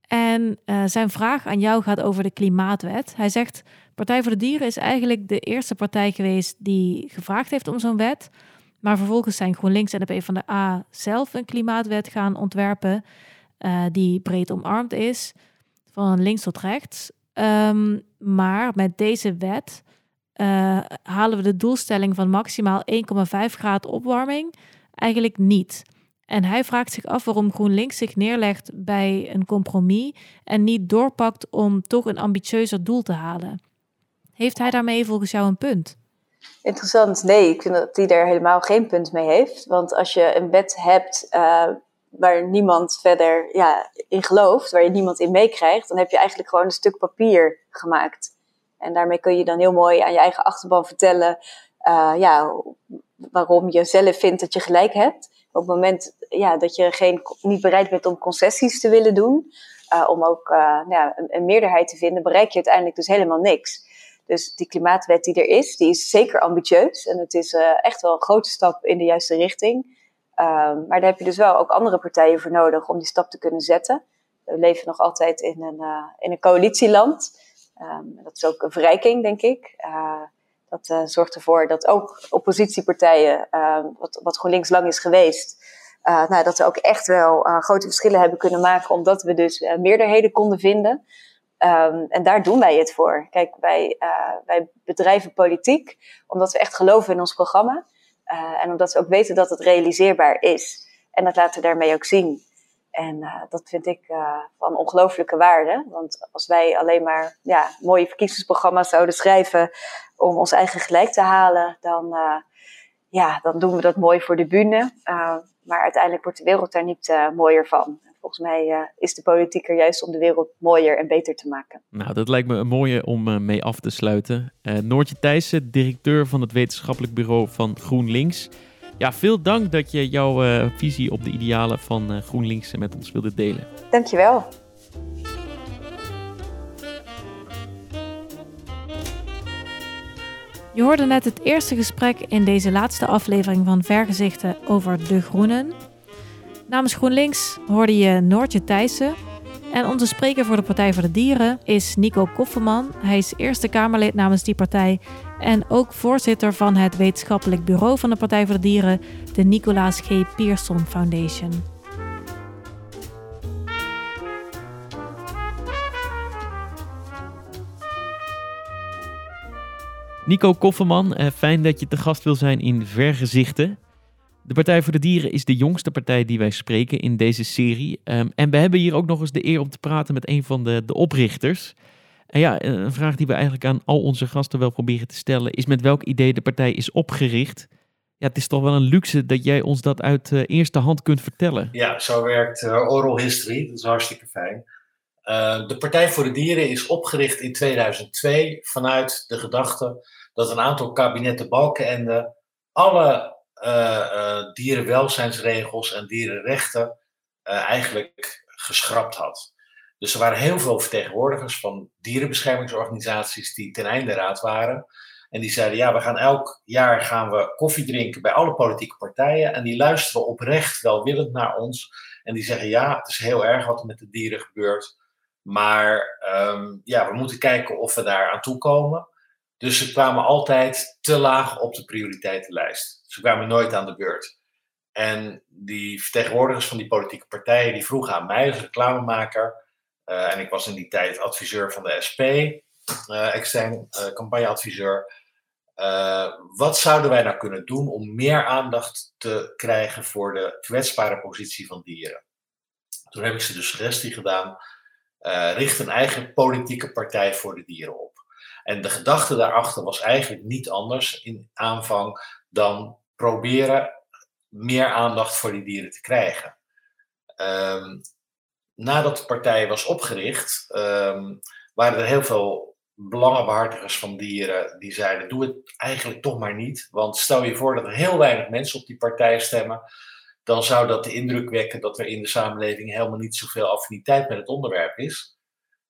En uh, zijn vraag aan jou gaat over de klimaatwet. Hij zegt: Partij voor de Dieren is eigenlijk de eerste partij geweest die gevraagd heeft om zo'n wet. Maar vervolgens zijn GroenLinks en de PvdA zelf een klimaatwet gaan ontwerpen. Uh, die breed omarmd is, van links tot rechts. Um, maar met deze wet uh, halen we de doelstelling van maximaal 1,5 graden opwarming eigenlijk niet. En hij vraagt zich af waarom GroenLinks zich neerlegt bij een compromis en niet doorpakt om toch een ambitieuzer doel te halen. Heeft hij daarmee volgens jou een punt? Interessant. Nee, ik vind dat hij daar helemaal geen punt mee heeft. Want als je een wet hebt uh, waar niemand verder ja, in gelooft, waar je niemand in meekrijgt, dan heb je eigenlijk gewoon een stuk papier gemaakt. En daarmee kun je dan heel mooi aan je eigen achterban vertellen uh, ja, waarom je zelf vindt dat je gelijk hebt. Op het moment ja, dat je geen, niet bereid bent om concessies te willen doen, uh, om ook uh, nou ja, een, een, meerderheid te vinden, bereik je uiteindelijk dus helemaal niks. Dus die klimaatwet die er is, die is zeker ambitieus. En het is echt wel een grote stap in de juiste richting. Ehm, maar daar heb je dus wel ook andere partijen voor nodig om die stap te kunnen zetten. We leven nog altijd in een, in een coalitieland. Um, dat is ook een verrijking, denk ik. Uh, dat uh, zorgt ervoor dat ook oppositiepartijen, uh, wat, wat GroenLinks lang is geweest, uh, nou, dat ze ook echt wel grote verschillen hebben kunnen maken, omdat we dus meerderheden konden vinden. Um, en daar doen wij het voor. Kijk, wij, wij bedrijven politiek omdat we echt geloven in ons programma. en omdat we ook weten dat het realiseerbaar is. En dat laten we daarmee ook zien. En uh, dat vind ik uh, van ongelooflijke waarde. Want als wij alleen maar ja, mooie verkiezingsprogramma's zouden schrijven om ons eigen gelijk te halen, dan, uh, ja, dan doen we dat mooi voor de bühne. maar uiteindelijk wordt de wereld daar niet mooier van. Volgens mij is de politiek er juist om de wereld mooier en beter te maken. Nou, dat lijkt me een mooie om mee af te sluiten. Noortje Thijssen, directeur van het wetenschappelijk bureau van GroenLinks. Ja, veel dank dat je jouw uh, visie op de idealen van uh, GroenLinks met ons wilde delen. Dankjewel. Je hoorde net het eerste gesprek in deze laatste aflevering van Vergezichten over de Groenen. Namens GroenLinks hoorde je Noortje Thijssen. En onze spreker voor de Partij voor de Dieren is Nico Kofferman. Hij is Eerste Kamerlid namens die partij en ook voorzitter van het wetenschappelijk bureau van de Partij voor de Dieren, de Nicolaas G. Pierson Foundation. Nico Kofferman, eh, fijn dat je te gast wil zijn in Vergezichten. De Partij voor de Dieren is de jongste partij die wij spreken in deze serie. Ehm, en we hebben hier ook nog eens de eer om te praten met een van de, de oprichters. En ja, een vraag die we eigenlijk aan al onze gasten wel proberen te stellen is met welk idee de partij is opgericht. Ja, het is toch wel een luxe dat jij ons dat uit uh, eerste hand kunt vertellen. Ja, zo werkt uh, oral history. Dat is hartstikke fijn. De Partij voor de Dieren is opgericht in 2002 vanuit de gedachte dat een aantal kabinetten Balkenende alle dierenwelzijnsregels en dierenrechten eigenlijk geschrapt had. Dus er waren heel veel vertegenwoordigers van dierenbeschermingsorganisaties die ten einde raad waren. En die zeiden, ja, we gaan elk jaar gaan we koffie drinken bij alle politieke partijen. En die luisteren oprecht welwillend naar ons. En die zeggen, ja, het is heel erg wat er met de dieren gebeurt. Maar ehm, ja, we moeten kijken of we daar aan toe komen. Dus ze kwamen altijd te laag op de prioriteitenlijst. Ze kwamen nooit aan de beurt. En die vertegenwoordigers van die politieke partijen die vroegen aan mij als reclamemaker. Uh, en ik was in die tijd adviseur van de SP, uh, extern uh, campagneadviseur. wat zouden wij nou kunnen doen om meer aandacht te krijgen voor de kwetsbare positie van dieren? Toen heb ik ze de suggestie gedaan: richt een eigen politieke partij voor de dieren op. En de gedachte daarachter was eigenlijk niet anders in aanvang dan proberen meer aandacht voor die dieren te krijgen. Um, nadat de partij was opgericht, um, waren er heel veel belangenbehartigers van dieren die zeiden: doe het eigenlijk toch maar niet. Want stel je voor dat er heel weinig mensen op die partij stemmen, dan zou dat de indruk wekken dat er in de samenleving helemaal niet zoveel affiniteit met het onderwerp is.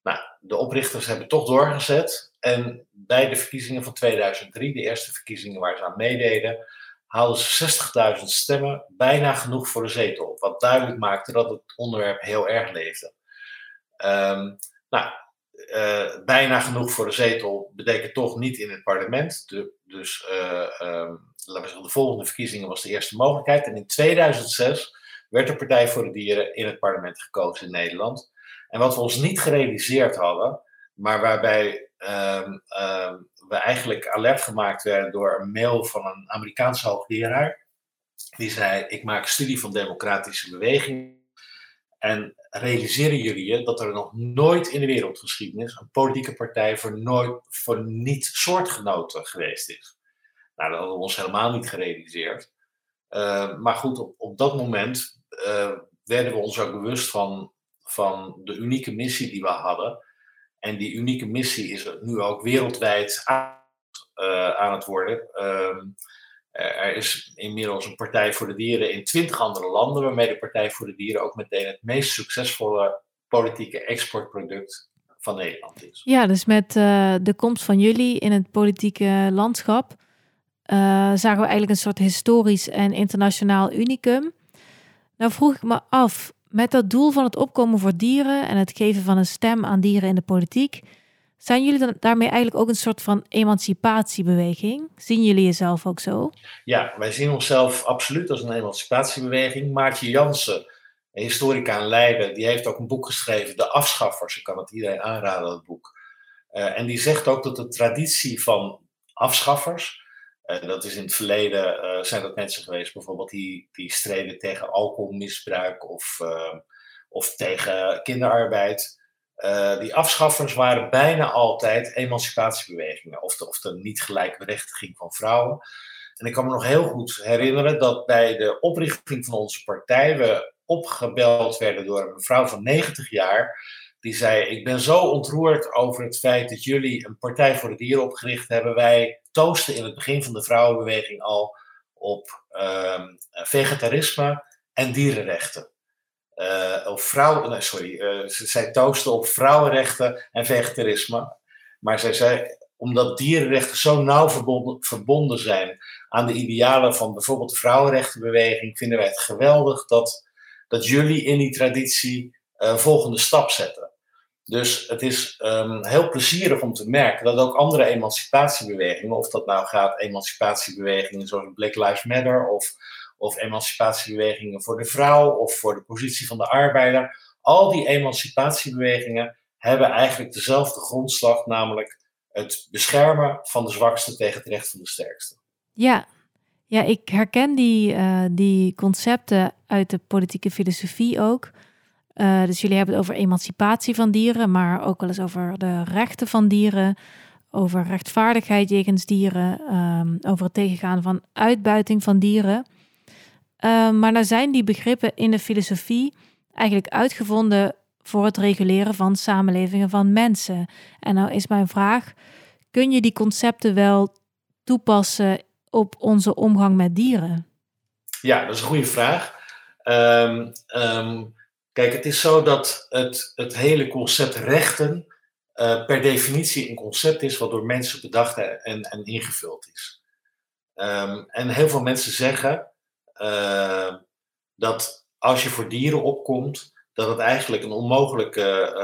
Nou, de oprichters hebben toch doorgezet. En bij de verkiezingen van 2003, de eerste verkiezingen waar ze aan meededen, haalden ze 60.000 stemmen, bijna genoeg voor de zetel. Wat duidelijk maakte dat het onderwerp heel erg leefde. Um, nou, uh, bijna genoeg voor de zetel betekent toch niet in het parlement. Dus uh, um, laten we zeggen, de volgende verkiezingen was de eerste mogelijkheid. En in 2006 werd de Partij voor de Dieren in het parlement gekozen in Nederland. En wat we ons niet gerealiseerd hadden, maar waarbij um, we eigenlijk alert gemaakt werden door een mail van een Amerikaanse hoogleraar. Die zei: Ik maak studie van democratische bewegingen. En realiseren jullie je dat er nog nooit in de wereldgeschiedenis een politieke partij voor, nooit, voor niet-soortgenoten geweest is? Nou, dat hadden we ons helemaal niet gerealiseerd. Uh, maar goed, op, op dat moment uh, werden we ons ook bewust van, van de unieke missie die we hadden. En die unieke missie is nu ook wereldwijd aan, uh, aan het worden. Uh, er is inmiddels een Partij voor de Dieren in twintig andere landen, waarmee de Partij voor de Dieren ook meteen het meest succesvolle politieke exportproduct van Nederland is. Ja, dus met uh, de komst van jullie in het politieke landschap uh, zagen we eigenlijk een soort historisch en internationaal unicum. Nou vroeg ik me af, met dat doel van het opkomen voor dieren en het geven van een stem aan dieren in de politiek, zijn jullie dan daarmee eigenlijk ook een soort van emancipatiebeweging? Zien jullie jezelf ook zo? Ja, wij zien onszelf absoluut als een emancipatiebeweging. Maartje Jansen, een historica in Leiden, die heeft ook een boek geschreven, De Afschaffers. Ik kan het iedereen aanraden, dat boek. Uh, en die zegt ook dat de traditie van afschaffers, uh, dat is in het verleden, uh, zijn dat mensen geweest bijvoorbeeld die, die streden tegen alcoholmisbruik of, of tegen kinderarbeid. Uh, die afschaffers waren bijna altijd emancipatiebewegingen, of de, of de niet gelijkberechtiging van vrouwen. En ik kan me nog heel goed herinneren dat bij de oprichting van onze partij we opgebeld werden door een mevrouw van 90 jaar. Die zei: Ik ben zo ontroerd over het feit dat jullie een Partij voor de Dieren opgericht hebben. Wij toosten in het begin van de vrouwenbeweging al op uh, vegetarisme en dierenrechten. Uh, of vrouwen, nee, sorry, uh, zij toosten op vrouwenrechten en vegetarisme. Maar zij zei, omdat dierenrechten zo nauw verbonden, verbonden zijn aan de idealen van bijvoorbeeld de vrouwenrechtenbeweging, vinden wij het geweldig dat, dat jullie in die traditie uh, volgende stap zetten. Dus het is um, heel plezierig om te merken dat ook andere emancipatiebewegingen, of dat nou gaat emancipatiebewegingen zoals Black Lives Matter of of emancipatiebewegingen voor de vrouw of voor de positie van de arbeider. Al die emancipatiebewegingen hebben eigenlijk dezelfde grondslag, namelijk het beschermen van de zwakste tegen het recht van de sterkste. Ja, ja ik herken die, uh, die concepten uit de politieke filosofie ook. Uh, dus jullie hebben het over emancipatie van dieren, maar ook wel eens over de rechten van dieren, over rechtvaardigheid jegens dieren, um, over het tegengaan van uitbuiting van dieren. Uh, maar nou zijn die begrippen in de filosofie eigenlijk uitgevonden voor het reguleren van samenlevingen van mensen. En nou is mijn vraag: kun je die concepten wel toepassen op onze omgang met dieren? Ja, dat is een goede vraag. Um, kijk, het is zo dat het, het hele concept rechten uh, per definitie een concept is wat door mensen bedacht en, en ingevuld is. Um, en heel veel mensen zeggen uh, dat als je voor dieren opkomt, dat het eigenlijk een onmogelijke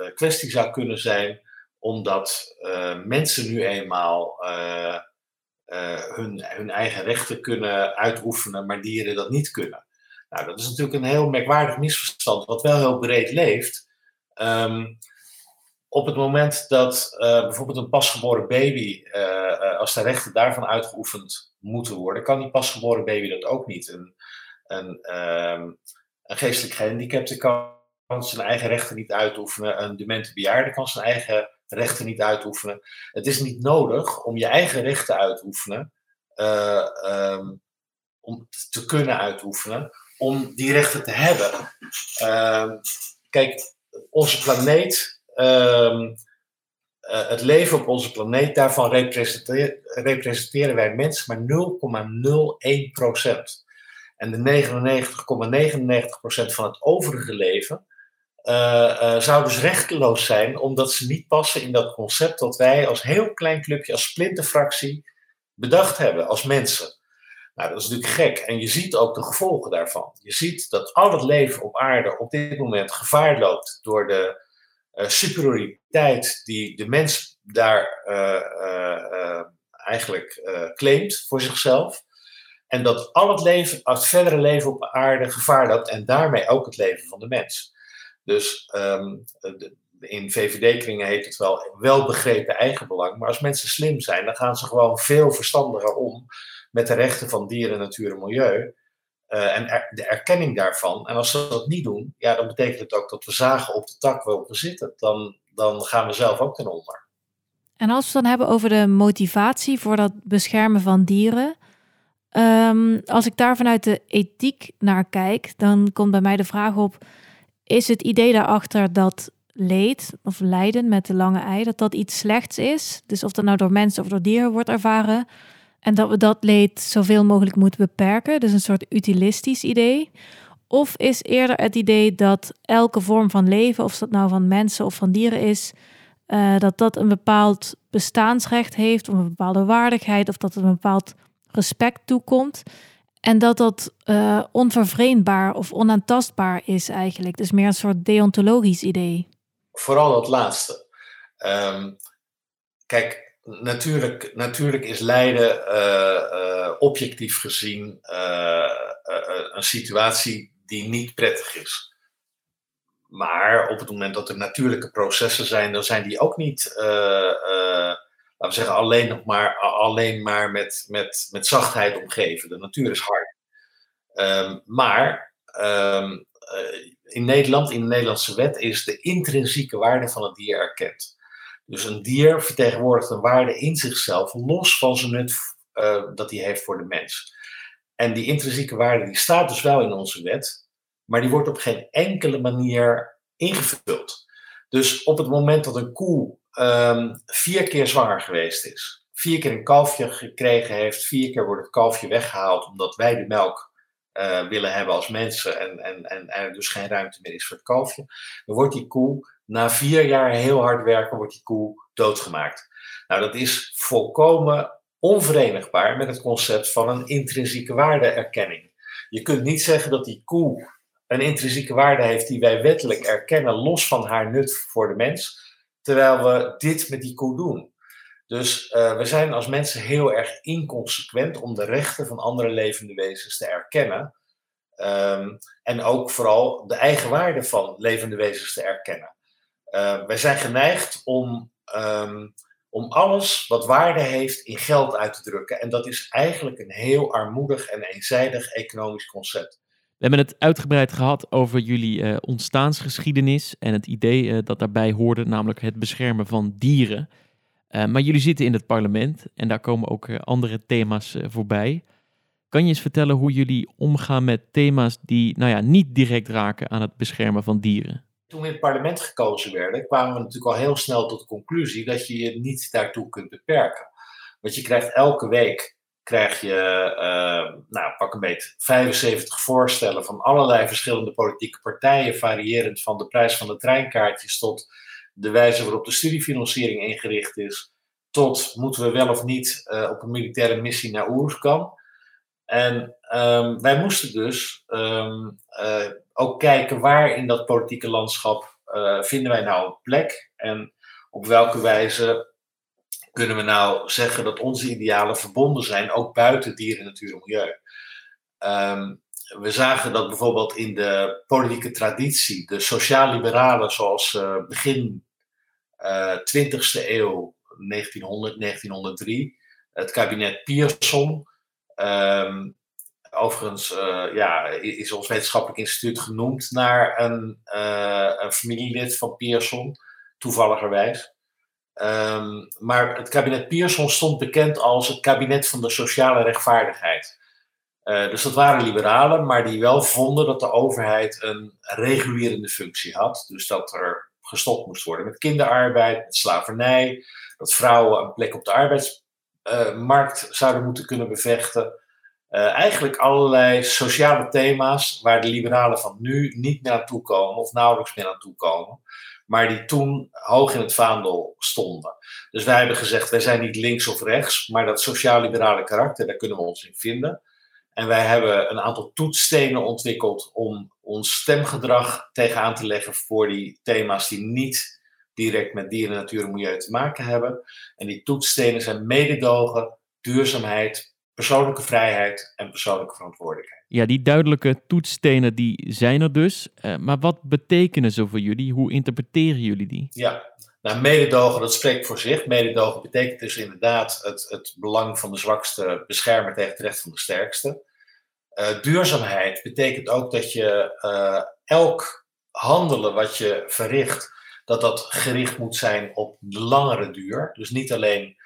uh, kwestie zou kunnen zijn, omdat mensen nu eenmaal hun, hun eigen rechten kunnen uitoefenen, maar dieren dat niet kunnen. Nou, dat is natuurlijk een heel merkwaardig misverstand, wat wel heel breed leeft. Um, op het moment dat uh, bijvoorbeeld een pasgeboren baby, uh, als de rechten daarvan uitgeoefend moeten worden, kan die pasgeboren baby dat ook niet. Een, een, um, een geestelijk gehandicapte kan zijn eigen rechten niet uitoefenen, een demente bejaarde kan zijn eigen rechten niet uitoefenen. Het is niet nodig om je eigen rechten uit te oefenen, uh, um, om te kunnen uitoefenen, om die rechten te hebben. kijk, onze planeet um, uh, het leven op onze planeet, daarvan representeren wij mensen maar 0,01 procent. En de 99,99% van het overige leven uh, uh, zou dus rechteloos zijn, omdat ze niet passen in dat concept dat wij als heel klein clubje, als splinterfractie, bedacht hebben als mensen. Nou, dat is natuurlijk gek. En je ziet ook de gevolgen daarvan. Je ziet dat al het leven op aarde op dit moment gevaar loopt door de uh, superioriteit die de mens daar uh, eigenlijk claimt voor zichzelf. En dat al het leven, het verdere leven op aarde gevaar loopt en daarmee ook het leven van de mens. Dus de, in VVD-kringen heet het wel welbegrepen eigenbelang. Maar als mensen slim zijn, dan gaan ze gewoon veel verstandiger om met de rechten van dieren, natuur en milieu. Uh, en de erkenning daarvan. En als ze dat niet doen, ja, dan betekent het ook dat we zagen op de tak waarop we zitten. Dan, dan gaan we zelf ook ten onder. En als we het dan hebben over de motivatie voor dat beschermen van dieren. Um, als ik daar vanuit de ethiek naar kijk, dan komt bij mij de vraag op: is het idee daarachter dat leed of lijden met de lange ei, dat dat iets slechts is? Dus of dat nou door mensen of door dieren wordt ervaren, en dat we dat leed zoveel mogelijk moeten beperken. Dus een soort utilistisch idee. Of is eerder het idee dat elke vorm van leven, of dat nou van mensen of van dieren is, uh, dat dat een bepaald bestaansrecht heeft, of een bepaalde waardigheid, of dat het een bepaald respect toekomt. En dat dat uh, onvervreemdbaar of onaantastbaar is eigenlijk. Dus meer een soort deontologisch idee. Vooral dat laatste. Um, kijk, natuurlijk, natuurlijk is lijden uh, uh, objectief gezien uh, een situatie die niet prettig is. Maar op het moment dat er natuurlijke processen zijn, dan zijn die ook niet, laten we zeggen, alleen, nog maar, alleen maar met, met, met zachtheid omgeven. De natuur is hard. Um, maar um, in Nederland, in de Nederlandse wet, is de intrinsieke waarde van het dier erkend. Dus een dier vertegenwoordigt een waarde in zichzelf, los van zijn nut uh, dat hij heeft voor de mens. En die intrinsieke waarde die staat dus wel in onze wet, maar die wordt op geen enkele manier ingevuld. Dus op het moment dat een koe um, vier keer zwanger geweest is, vier keer een kalfje gekregen heeft, vier keer wordt het kalfje weggehaald omdat wij de melk uh, willen hebben als mensen en, en, en er dus geen ruimte meer is voor het kalfje, dan wordt die koe na vier jaar heel hard werken wordt die koe doodgemaakt. Nou, dat is volkomen onverenigbaar met het concept van een intrinsieke waardeerkenning. Je kunt niet zeggen dat die koe een intrinsieke waarde heeft die wij wettelijk erkennen, los van haar nut voor de mens, terwijl we dit met die koe doen. Dus uh, we zijn als mensen heel erg inconsequent om de rechten van andere levende wezens te erkennen. Um, en ook vooral de eigen waarde van levende wezens te erkennen. Uh, wij zijn geneigd om, um, om alles wat waarde heeft in geld uit te drukken. En dat is eigenlijk een heel armoedig en eenzijdig economisch concept. We hebben het uitgebreid gehad over jullie uh, ontstaansgeschiedenis en het idee uh, dat daarbij hoorde, namelijk het beschermen van dieren. maar jullie zitten in het parlement en daar komen ook andere thema's voorbij. Kan je eens vertellen hoe jullie omgaan met thema's die nou ja, niet direct raken aan het beschermen van dieren? Toen we in het parlement gekozen werden, kwamen we natuurlijk al heel snel tot de conclusie dat je je niet daartoe kunt beperken. Want je krijgt elke week krijg je, uh, nou pak een beetje, 75 voorstellen van allerlei verschillende politieke partijen, variërend van de prijs van de treinkaartjes tot de wijze waarop de studiefinanciering ingericht is, tot moeten we wel of niet uh, op een militaire missie naar Oeruzkan. En um, wij moesten dus um, uh, ook kijken waar in dat politieke landschap vinden wij nou een plek en op welke wijze kunnen we nou zeggen dat onze idealen verbonden zijn, ook buiten dieren, natuur en milieu. Um, we zagen dat bijvoorbeeld in de politieke traditie, de sociaal-liberalen zoals uh, begin uh, 20e eeuw, 1900, 1903, het kabinet Pierson, um, overigens uh, ja, is ons wetenschappelijk instituut genoemd naar een, uh, een familielid van Pierson, toevalligerwijs. Um, maar het kabinet Pierson stond bekend als het kabinet van de sociale rechtvaardigheid. Uh, dus dat waren liberalen, maar die wel vonden dat de overheid een regulerende functie had. Dus dat er gestopt moest worden met kinderarbeid, met slavernij, dat vrouwen een plek op de arbeidsmarkt uh, zouden moeten kunnen bevechten. Uh, eigenlijk allerlei sociale thema's waar de liberalen van nu niet meer aan toe komen of nauwelijks meer aan toe komen maar die toen hoog in het vaandel stonden. Dus wij hebben gezegd, wij zijn niet links of rechts, maar dat sociaal-liberale karakter, daar kunnen we ons in vinden. En wij hebben een aantal toetsstenen ontwikkeld om ons stemgedrag tegenaan te leggen voor die thema's die niet direct met dieren, natuur en milieu te maken hebben. En die toetsstenen zijn mededogen, duurzaamheid, persoonlijke vrijheid en persoonlijke verantwoordelijkheid. Ja, die duidelijke toetsstenen die zijn er dus. Uh, maar wat betekenen ze voor jullie? Hoe interpreteren jullie die? Ja, nou, mededogen, dat spreekt voor zich. Mededogen betekent dus inderdaad het, het belang van de zwakste beschermen tegen het recht van de sterkste. Uh, duurzaamheid betekent ook dat je uh, elk handelen wat je verricht, dat dat gericht moet zijn op de langere duur. Dus niet alleen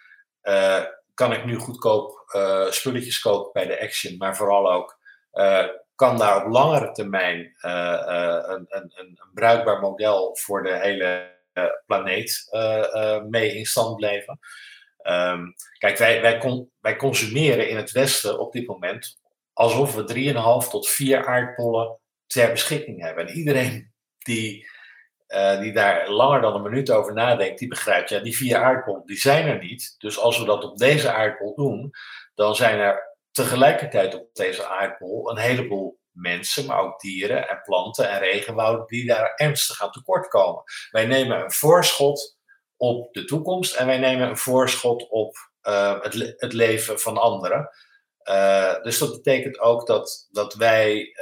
kan ik nu goedkoop spulletjes kopen bij de Action, maar vooral ook uh, kan daar op langere termijn een, een, een, bruikbaar model voor de hele planeet mee in stand blijven. Um, kijk, wij, wij, wij, consumeren in het Westen op dit moment alsof we 3,5 tot 4 aardpollen ter beschikking hebben. En iedereen die, die daar langer dan een minuut over nadenkt, die begrijpt, ja, die vier aardpollen die zijn er niet. Dus als we dat op deze aardpol doen, dan zijn er tegelijkertijd op deze aardbol een heleboel mensen, maar ook dieren en planten en regenwouden die daar ernstig aan tekort komen. Wij nemen een voorschot op de toekomst en wij nemen een voorschot op uh, het, het, leven van anderen. Uh, dus dat betekent ook dat, dat wij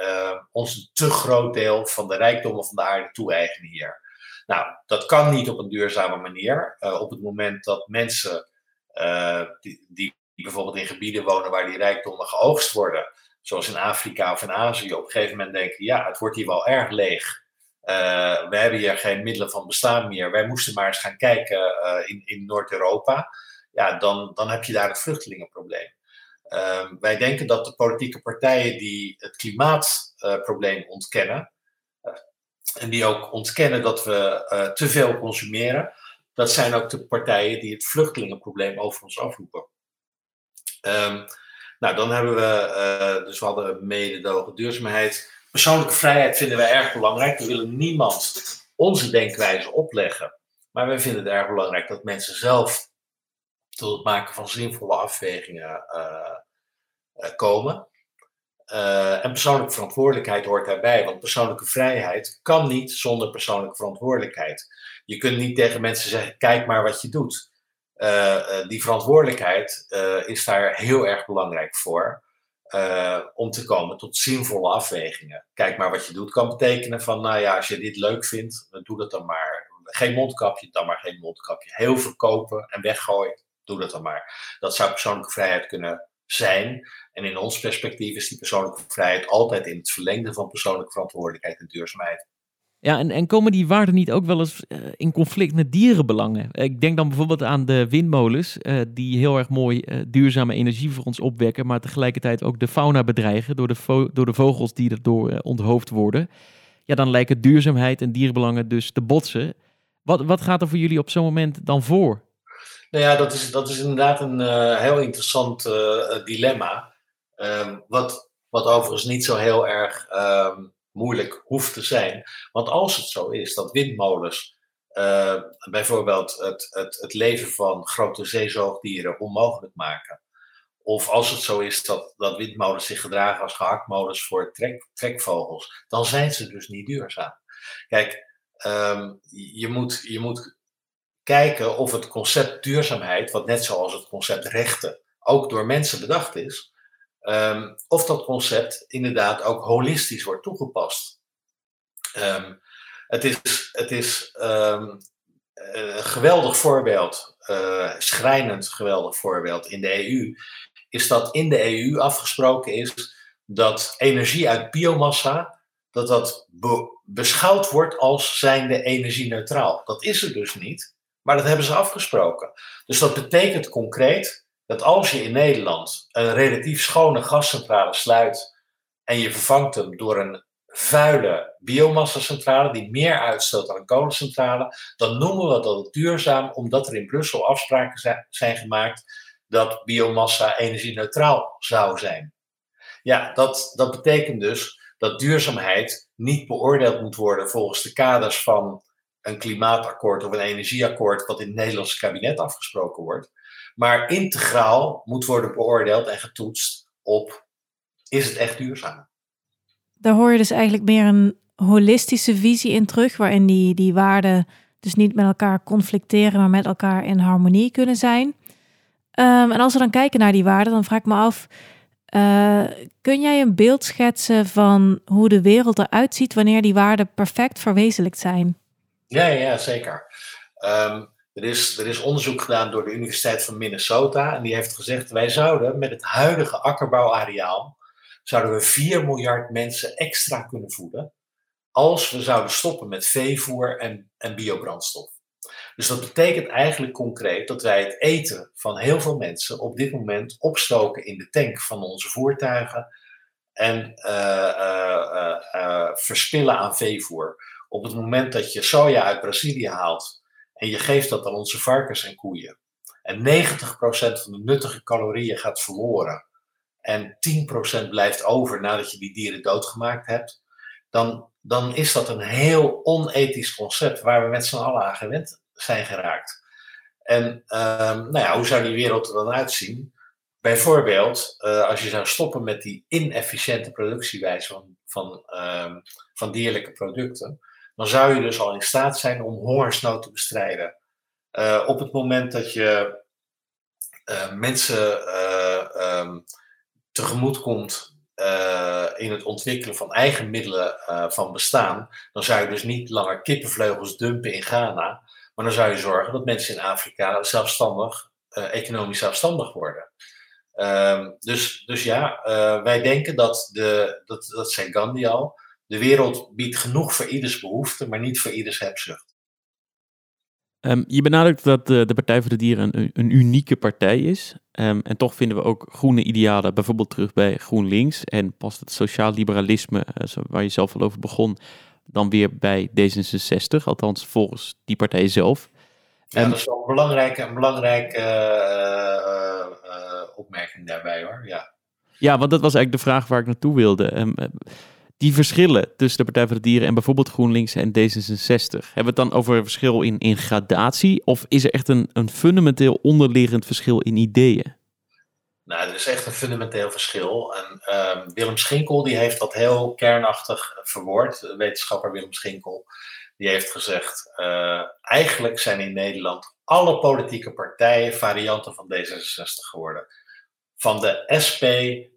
ons een te groot deel van de rijkdommen van de aarde toe-eigenen hier. Nou, dat kan niet op een duurzame manier. op het moment dat mensen die, die bijvoorbeeld in gebieden wonen waar die rijkdommen geoogst worden, zoals in Afrika of in Azië, op een gegeven moment denken: ja, het wordt hier wel erg leeg. Uh, we hebben hier geen middelen van bestaan meer. Wij moesten maar eens gaan kijken in, in Noord-Europa. Ja, dan, dan heb je daar het vluchtelingenprobleem. Uh, wij denken dat de politieke partijen die het klimaatprobleem ontkennen, en die ook ontkennen dat we te veel consumeren, dat zijn ook de partijen die het vluchtelingenprobleem over ons afroepen. Um, nou, dan hebben we, uh, dus we hadden mededogen, duurzaamheid. Persoonlijke vrijheid vinden wij erg belangrijk. We willen niemand onze denkwijze opleggen. Maar we vinden het erg belangrijk dat mensen zelf tot het maken van zinvolle afwegingen uh, komen. en persoonlijke verantwoordelijkheid hoort daarbij, want persoonlijke vrijheid kan niet zonder persoonlijke verantwoordelijkheid. Je kunt niet tegen mensen zeggen: kijk maar wat je doet. Uh, die verantwoordelijkheid is daar heel erg belangrijk voor. Om te komen tot zinvolle afwegingen. Kijk maar wat je doet kan betekenen van, nou ja, als je dit leuk vindt, doe dat dan maar. Geen mondkapje, dan maar geen mondkapje. Heel verkopen en weggooien, doe dat dan maar. Dat zou persoonlijke vrijheid kunnen zijn. En in ons perspectief is die persoonlijke vrijheid altijd in het verlengde van persoonlijke verantwoordelijkheid en duurzaamheid. Ja, en, en komen die waarden niet ook wel eens uh, in conflict met dierenbelangen? Ik denk dan bijvoorbeeld aan de windmolens, uh, die heel erg mooi uh, duurzame energie voor ons opwekken, maar tegelijkertijd ook de fauna bedreigen door de, door de vogels die erdoor onthoofd worden. Ja, dan lijken duurzaamheid en dierenbelangen dus te botsen. Wat, wat gaat er voor jullie op zo'n moment dan voor? Nou ja, dat is, dat is inderdaad een uh, heel interessant uh, dilemma. Um, wat, wat overigens niet zo heel erg um, moeilijk hoeft te zijn. Want als het zo is dat windmolens bijvoorbeeld het, het, het leven van grote zeezoogdieren onmogelijk maken. Of als het zo is dat, dat windmolens zich gedragen als gehaktmolens voor trek, trekvogels, dan zijn ze dus niet duurzaam. Kijk, um, je, moet, je moet kijken of het concept duurzaamheid, wat net zoals het concept rechten ook door mensen bedacht is, um, of dat concept inderdaad ook holistisch wordt toegepast. Um, het is, het is een geweldig voorbeeld, uh, schrijnend geweldig voorbeeld in de EU, is dat in de EU afgesproken is dat energie uit biomassa, dat dat beschouwd wordt als zijnde energie-neutraal. Dat is het dus niet. Maar dat hebben ze afgesproken. Dus dat betekent concreet dat als je in Nederland een relatief schone gascentrale sluit en je vervangt hem door een vuile biomassacentrale die meer uitstoot dan een kolencentrale, dan noemen we dat duurzaam omdat er in Brussel afspraken zijn gemaakt dat biomassa energie-neutraal zou zijn. Ja, dat, dat betekent dus dat duurzaamheid niet beoordeeld moet worden volgens de kaders van een klimaatakkoord of een energieakkoord wat in het Nederlandse kabinet afgesproken wordt, maar integraal moet worden beoordeeld en getoetst op is het echt duurzaam. Daar hoor je dus eigenlijk meer een holistische visie in terug, waarin die, die waarden dus niet met elkaar conflicteren, maar met elkaar in harmonie kunnen zijn. Um, en als we dan kijken naar die waarden, dan vraag ik me af, uh, kun jij een beeld schetsen van hoe de wereld eruit ziet wanneer die waarden perfect verwezenlijkt zijn? Ja, ja zeker. Um, er, is, er is onderzoek gedaan door de Universiteit van Minnesota en die heeft gezegd wij zouden met het huidige akkerbouwareaal zouden we 4 miljard mensen extra kunnen voeden als we zouden stoppen met veevoer en, en biobrandstof. Dus dat betekent eigenlijk concreet dat wij het eten van heel veel mensen op dit moment opstoken in de tank van onze voertuigen en uh, uh, uh, verspillen aan veevoer. Op het moment dat je soja uit Brazilië haalt en je geeft dat aan onze varkens en koeien en 90% van de nuttige calorieën gaat verloren en 10% blijft over nadat je die dieren doodgemaakt hebt, dan, dan is dat een heel onethisch concept waar we met z'n allen aan gewend zijn geraakt. En um, nou ja, hoe zou die wereld er dan uitzien? Bijvoorbeeld, uh, als je zou stoppen met die inefficiënte productiewijze van, van, um, van dierlijke producten, dan zou je dus al in staat zijn om hongersnood te bestrijden. Uh, op het moment dat je uh, mensen um, tegemoet komt in het ontwikkelen van eigen middelen van bestaan, dan zou je dus niet langer kippenvleugels dumpen in Ghana, maar dan zou je zorgen dat mensen in Afrika zelfstandig, uh, economisch zelfstandig worden. Um, dus, dus ja, uh, wij denken dat, de, dat, dat zei Gandhi al, de wereld biedt genoeg voor ieders behoefte, maar niet voor ieders hebzucht. Um, je benadrukt dat de, de, Partij voor de Dieren een, een unieke partij is. Um, en toch vinden we ook groene idealen bijvoorbeeld terug bij GroenLinks. En past het sociaal liberalisme, uh, waar je zelf al over begon, dan weer bij D66, althans volgens die partij zelf. Ja, dat is wel een belangrijke, een belangrijke uh, uh, opmerking daarbij hoor. Ja. ja, want dat was eigenlijk de vraag waar ik naartoe wilde. Die verschillen tussen de Partij voor de Dieren en bijvoorbeeld GroenLinks en D66. Hebben we het dan over een verschil in, in gradatie? Of is er echt een, een fundamenteel onderliggend verschil in ideeën? Nou, er is echt een fundamenteel verschil. En um, Willem Schinkel die heeft dat heel kernachtig verwoord, wetenschapper Willem Schinkel. Die heeft gezegd, uh, eigenlijk zijn in Nederland alle politieke partijen varianten van D66 geworden. Van de SP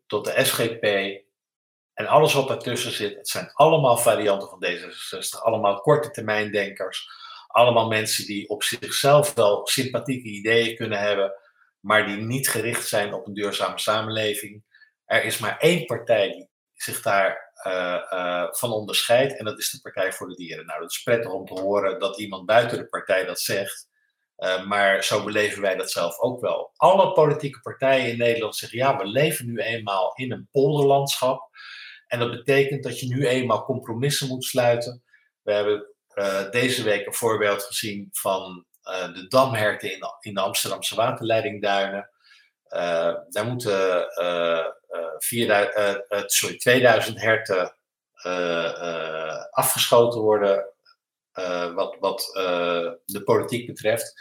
tot de SGP en alles wat ertussen zit, het zijn allemaal varianten van D66. Allemaal korte termijn denkers. Allemaal mensen die op zichzelf wel sympathieke ideeën kunnen hebben maar die niet gericht zijn op een duurzame samenleving. Er is maar één partij die zich daar uh, uh, van onderscheidt en dat is de Partij voor de Dieren. Nou, dat is prettig om te horen dat iemand buiten de partij dat zegt, uh, maar zo beleven wij dat zelf ook wel. Alle politieke partijen in Nederland zeggen, ja, we leven nu eenmaal in een polderlandschap en dat betekent dat je nu eenmaal compromissen moet sluiten. We hebben deze week een voorbeeld gezien van de damherten in in de Amsterdamse waterleidingduinen. daar moeten vier, sorry, 2000 herten afgeschoten worden, wat, wat de politiek betreft.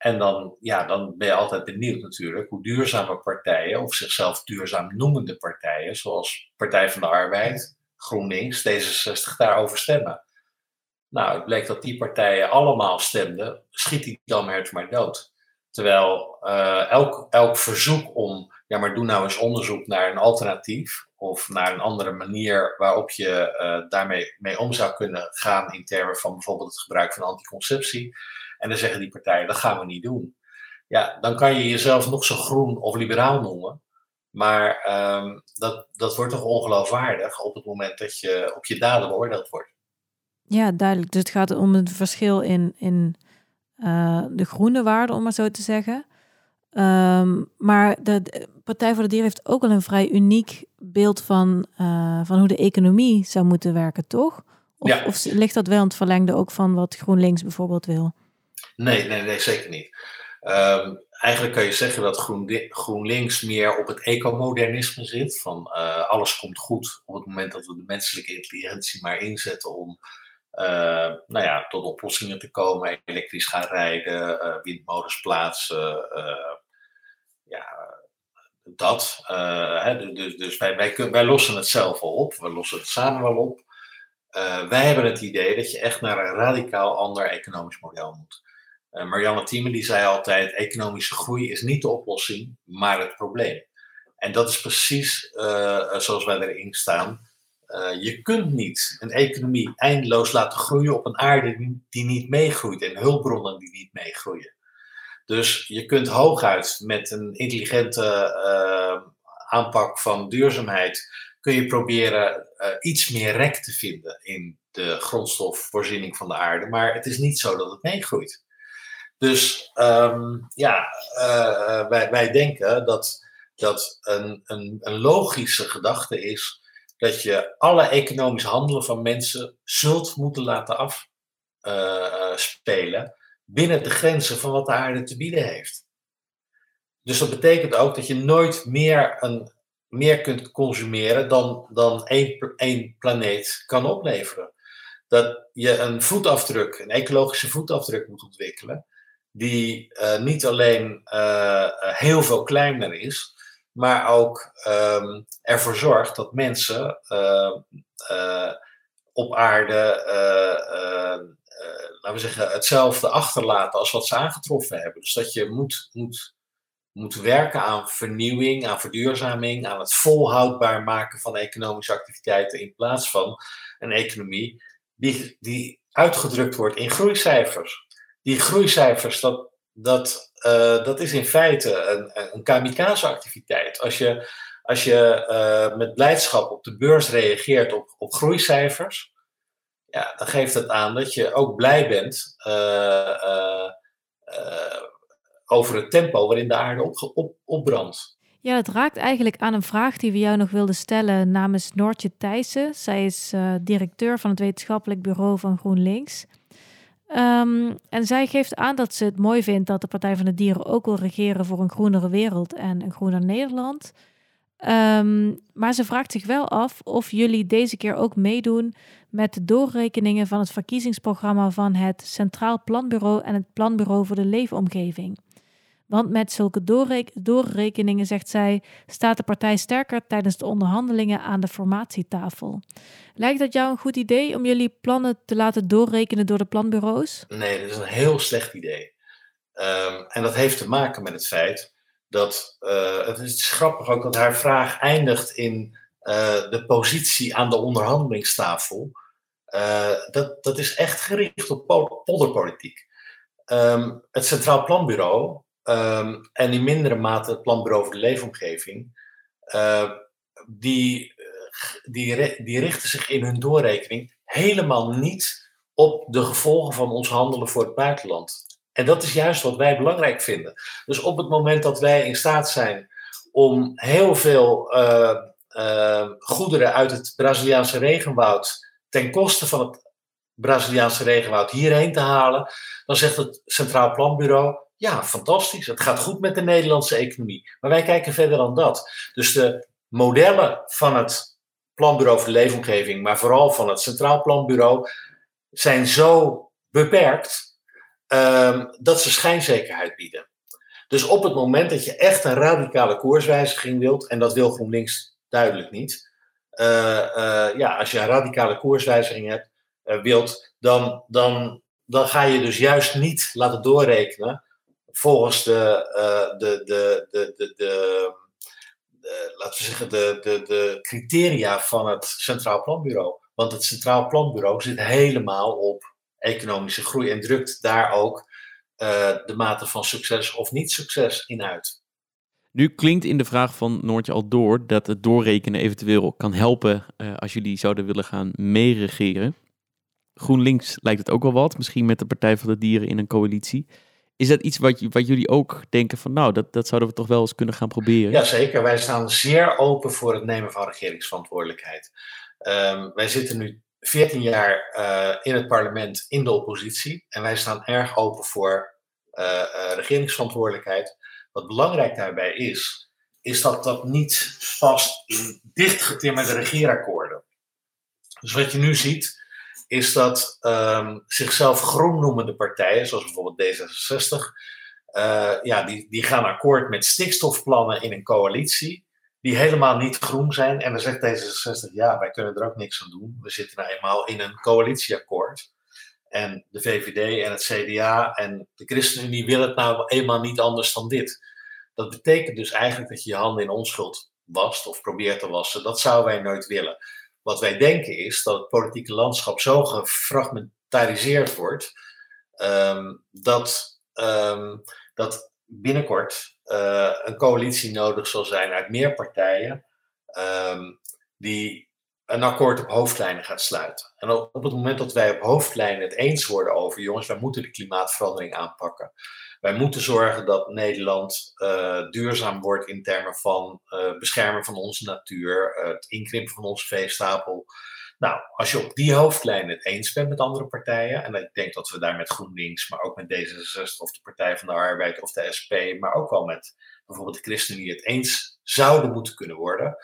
En dan, ja, dan ben je altijd benieuwd natuurlijk hoe duurzame partijen, of zichzelf duurzaam noemende partijen, zoals Partij van de Arbeid, GroenLinks, D66, daarover stemmen. Nou, het bleek dat die partijen allemaal stemden, schiet die damhert maar dood. Terwijl uh, elk, elk verzoek om, ja maar doe nou eens onderzoek naar een alternatief, of naar een andere manier waarop je uh, daarmee mee om zou kunnen gaan in termen van bijvoorbeeld het gebruik van anticonceptie, en dan zeggen die partijen, dat gaan we niet doen. Ja, dan kan je jezelf nog zo groen of liberaal noemen. Maar um, dat, dat wordt toch ongeloofwaardig op het moment dat je op je daden beoordeeld wordt. Ja, duidelijk. Dus het gaat om een verschil in, in uh, de groene waarde, om maar zo te zeggen. Um, maar de, Partij voor de Dieren heeft ook al een vrij uniek beeld van, uh, van hoe de economie zou moeten werken, toch? Of, ja. of ligt dat wel in het verlengde ook van wat GroenLinks bijvoorbeeld wil? Nee, nee, nee zeker niet. Um, eigenlijk kan je zeggen dat Groen, GroenLinks meer op het ecomodernisme zit. Van uh, alles komt goed op het moment dat we de menselijke intelligentie maar inzetten om uh, nou ja, tot oplossingen te komen. Elektrisch gaan rijden, uh, windmolens plaatsen. ja, dat. Hè, dus dus wij, wij, wij lossen het zelf wel op. We lossen het samen wel op. wij hebben het idee dat je echt naar een radicaal ander economisch model moet. Uh, Marianne Thieme die zei altijd: economische groei is niet de oplossing, maar het probleem. En dat is precies uh, zoals wij erin staan. Je kunt niet een economie eindeloos laten groeien op een aarde die, die niet meegroeit en hulpbronnen die niet meegroeien. Dus je kunt hooguit met een intelligente aanpak van duurzaamheid kun je proberen iets meer rek te vinden in de grondstofvoorziening van de aarde. Maar het is niet zo dat het meegroeit. Dus um, ja, uh, wij, wij denken dat dat een, een, een logische gedachte is dat je alle economisch handelen van mensen zult moeten laten afspelen uh, binnen de grenzen van wat de aarde te bieden heeft. Dus dat betekent ook dat je nooit meer, een, meer kunt consumeren dan, dan één, één planeet kan opleveren. Dat je een voetafdruk, een ecologische voetafdruk moet ontwikkelen die uh, niet alleen uh, heel veel kleiner is, maar ook um, ervoor zorgt dat mensen uh, op aarde, laten we zeggen, hetzelfde achterlaten als wat ze aangetroffen hebben. Dus dat je moet, moet, moet werken aan vernieuwing, aan verduurzaming, aan het volhoudbaar maken van economische activiteiten in plaats van een economie die, die uitgedrukt wordt in groeicijfers die groeicijfers, dat, dat, uh, dat is in feite een, een kamikaze-activiteit. Als je, als je uh, met blijdschap op de beurs reageert op, op groeicijfers, ja, dan geeft het aan dat je ook blij bent uh, over het tempo waarin de aarde op, op, opbrandt. Ja, het raakt eigenlijk aan een vraag die we jou nog wilden stellen namens Noortje Thijssen. Zij is directeur van het wetenschappelijk bureau van GroenLinks. Um, en zij geeft aan dat ze het mooi vindt dat de Partij van de Dieren ook wil regeren voor een groenere wereld en een groener Nederland. Um, maar ze vraagt zich wel af of jullie deze keer ook meedoen met de doorrekeningen van het verkiezingsprogramma van het Centraal Planbureau en het Planbureau voor de Leefomgeving. Want met zulke doorrekeningen, zegt zij, staat de partij sterker tijdens de onderhandelingen aan de formatietafel. Lijkt dat jou een goed idee om jullie plannen te laten doorrekenen door de planbureaus? Nee, dat is een heel slecht idee. Um, en dat heeft te maken met het feit dat, uh, het is grappig ook dat haar vraag eindigt in uh, de positie aan de onderhandelingstafel. Uh, dat, dat is echt gericht op polderpolitiek. Um, het Centraal Planbureau um, en in mindere mate het Planbureau voor de Leefomgeving, uh, die, die, die richten zich in hun doorrekening helemaal niet op de gevolgen van ons handelen voor het buitenland. En dat is juist wat wij belangrijk vinden. Dus op het moment dat wij in staat zijn om heel veel uh, goederen uit het Braziliaanse regenwoud ten koste van het Braziliaanse regenwoud hierheen te halen, dan zegt het Centraal Planbureau, ja, fantastisch, het gaat goed met de Nederlandse economie. Maar wij kijken verder dan dat. Dus de modellen van het Planbureau voor Leefomgeving, maar vooral van het Centraal Planbureau, zijn zo beperkt um, dat ze schijnzekerheid bieden. Dus op het moment dat je echt een radicale koerswijziging wilt, en dat wil GroenLinks duidelijk niet, uh, uh, ja, als je een radicale koerswijziging hebt, uh, wilt, dan, dan, dan ga je dus juist niet laten doorrekenen volgens de, de, de, de, de, de laten we zeggen, de, de, de criteria van het Centraal Planbureau. Want het Centraal Planbureau zit helemaal op economische groei en drukt daar ook uh, de mate van succes of niet succes in uit. Nu klinkt in de vraag van Noortje al door dat het doorrekenen eventueel kan helpen uh, als jullie zouden willen gaan meeregeren. GroenLinks lijkt het ook wel wat, misschien met de Partij van de Dieren in een coalitie. Is dat iets wat, wat jullie ook denken van nou, dat, dat zouden we toch wel eens kunnen gaan proberen? Jazeker, wij staan zeer open voor het nemen van regeringsverantwoordelijkheid. Um, wij zitten nu 14 jaar uh, in het parlement in de oppositie. En wij staan erg open voor uh, uh, regeringsverantwoordelijkheid. Wat belangrijk daarbij is, is dat dat niet past in dichtgetimmerde regeerakkoorden. Dus wat je nu ziet, is dat um, zichzelf groen noemende partijen, zoals bijvoorbeeld D66, ja, die, die gaan akkoord met stikstofplannen in een coalitie die helemaal niet groen zijn. En dan zegt D66, ja, wij kunnen er ook niks aan doen. We zitten nou eenmaal in een coalitieakkoord. En de VVD en het CDA en de ChristenUnie willen het nou eenmaal niet anders dan dit. Dat betekent dus eigenlijk dat je je handen in onschuld wast of probeert te wassen. Dat zouden wij nooit willen. Wat wij denken is dat het politieke landschap zo gefragmentariseerd wordt, um, dat, um, dat binnenkort uh, een coalitie nodig zal zijn uit meer partijen um, die een akkoord op hoofdlijnen gaat sluiten. En op, op het moment dat wij op hoofdlijnen het eens worden over, jongens, wij moeten de klimaatverandering aanpakken. Wij moeten zorgen dat Nederland uh, duurzaam wordt in termen van uh, beschermen van onze natuur, het inkrimpen van onze veestapel, nou, als je op die hoofdlijn het eens bent met andere partijen, en ik denk dat we daar met GroenLinks, maar ook met D66 of de Partij van de Arbeid of de SP, maar ook wel met bijvoorbeeld de ChristenUnie het eens zouden moeten kunnen worden,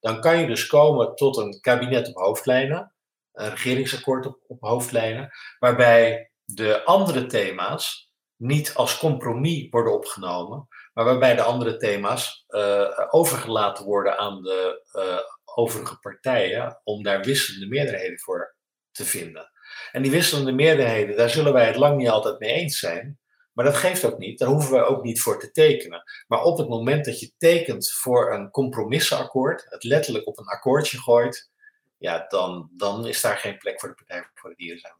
dan kan je dus komen tot een kabinet op hoofdlijnen, een regeringsakkoord op, op hoofdlijnen, waarbij de andere thema's niet als compromis worden opgenomen, maar waarbij de andere thema's uh, overgelaten worden aan de uh, overige partijen om daar wisselende meerderheden voor te vinden. En die wisselende meerderheden, daar zullen wij het lang niet altijd mee eens zijn. Maar dat geeft ook niet, daar hoeven we ook niet voor te tekenen. Maar op het moment dat je tekent voor een compromissenakkoord, het letterlijk op een akkoordje gooit, ja, dan, dan is daar geen plek voor de Partij voor de Dieren.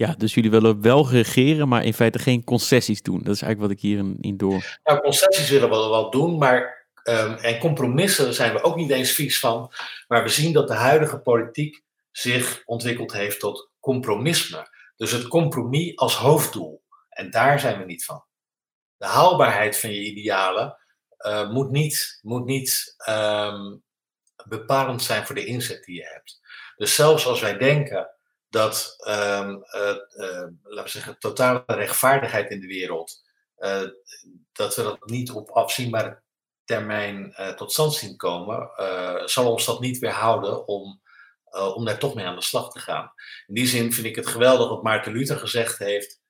Ja, dus jullie willen wel regeren, maar in feite geen concessies doen. Dat is eigenlijk wat ik hierin in door. Nou, concessies willen we wel doen, maar Um, en compromissen zijn we ook niet eens vies van. Maar we zien dat de huidige politiek zich ontwikkeld heeft tot compromisme. Dus het compromis als hoofddoel. En daar zijn we niet van. De haalbaarheid van je idealen uh, moet niet, moet niet um, bepalend zijn voor de inzet die je hebt. Dus zelfs als wij denken dat, um, uh, uh, laten we zeggen, totale rechtvaardigheid in de wereld, dat we dat niet op afzienbare termijn tot stand zien komen, zal ons dat niet weerhouden om, om daar toch mee aan de slag te gaan. In die zin vind ik het geweldig wat Maarten Luther gezegd heeft.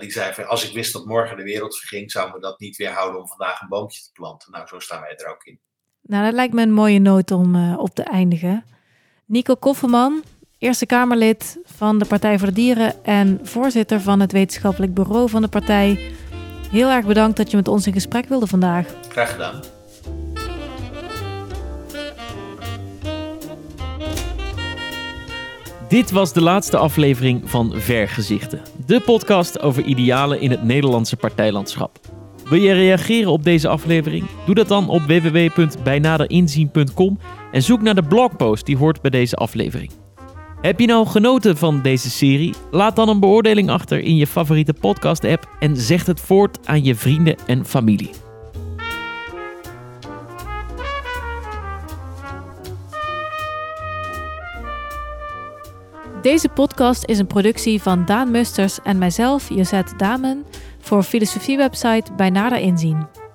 die zei van als ik wist dat morgen de wereld verging, zou me dat niet weerhouden om vandaag een boompje te planten. Nou, zo staan wij er ook in. Nou, dat lijkt me een mooie noot om op te eindigen. Nico Kofferman, Eerste Kamerlid van de Partij voor de Dieren en voorzitter van het wetenschappelijk bureau van de partij. Heel erg bedankt dat je met ons in gesprek wilde vandaag. Graag gedaan. Dit was de laatste aflevering van Vergezichten, de podcast over idealen in het Nederlandse partijlandschap. Wil je reageren op deze aflevering? Doe dat dan op www.bijnaderinzien.com en zoek naar de blogpost die hoort bij deze aflevering. Heb je nou genoten van deze serie? Laat dan een beoordeling achter in je favoriete podcast-app en zeg het voort aan je vrienden en familie. Deze podcast is een productie van Daan Musters en mijzelf, Josette Damen, voor filosofiewebsite bij Nader Inzien.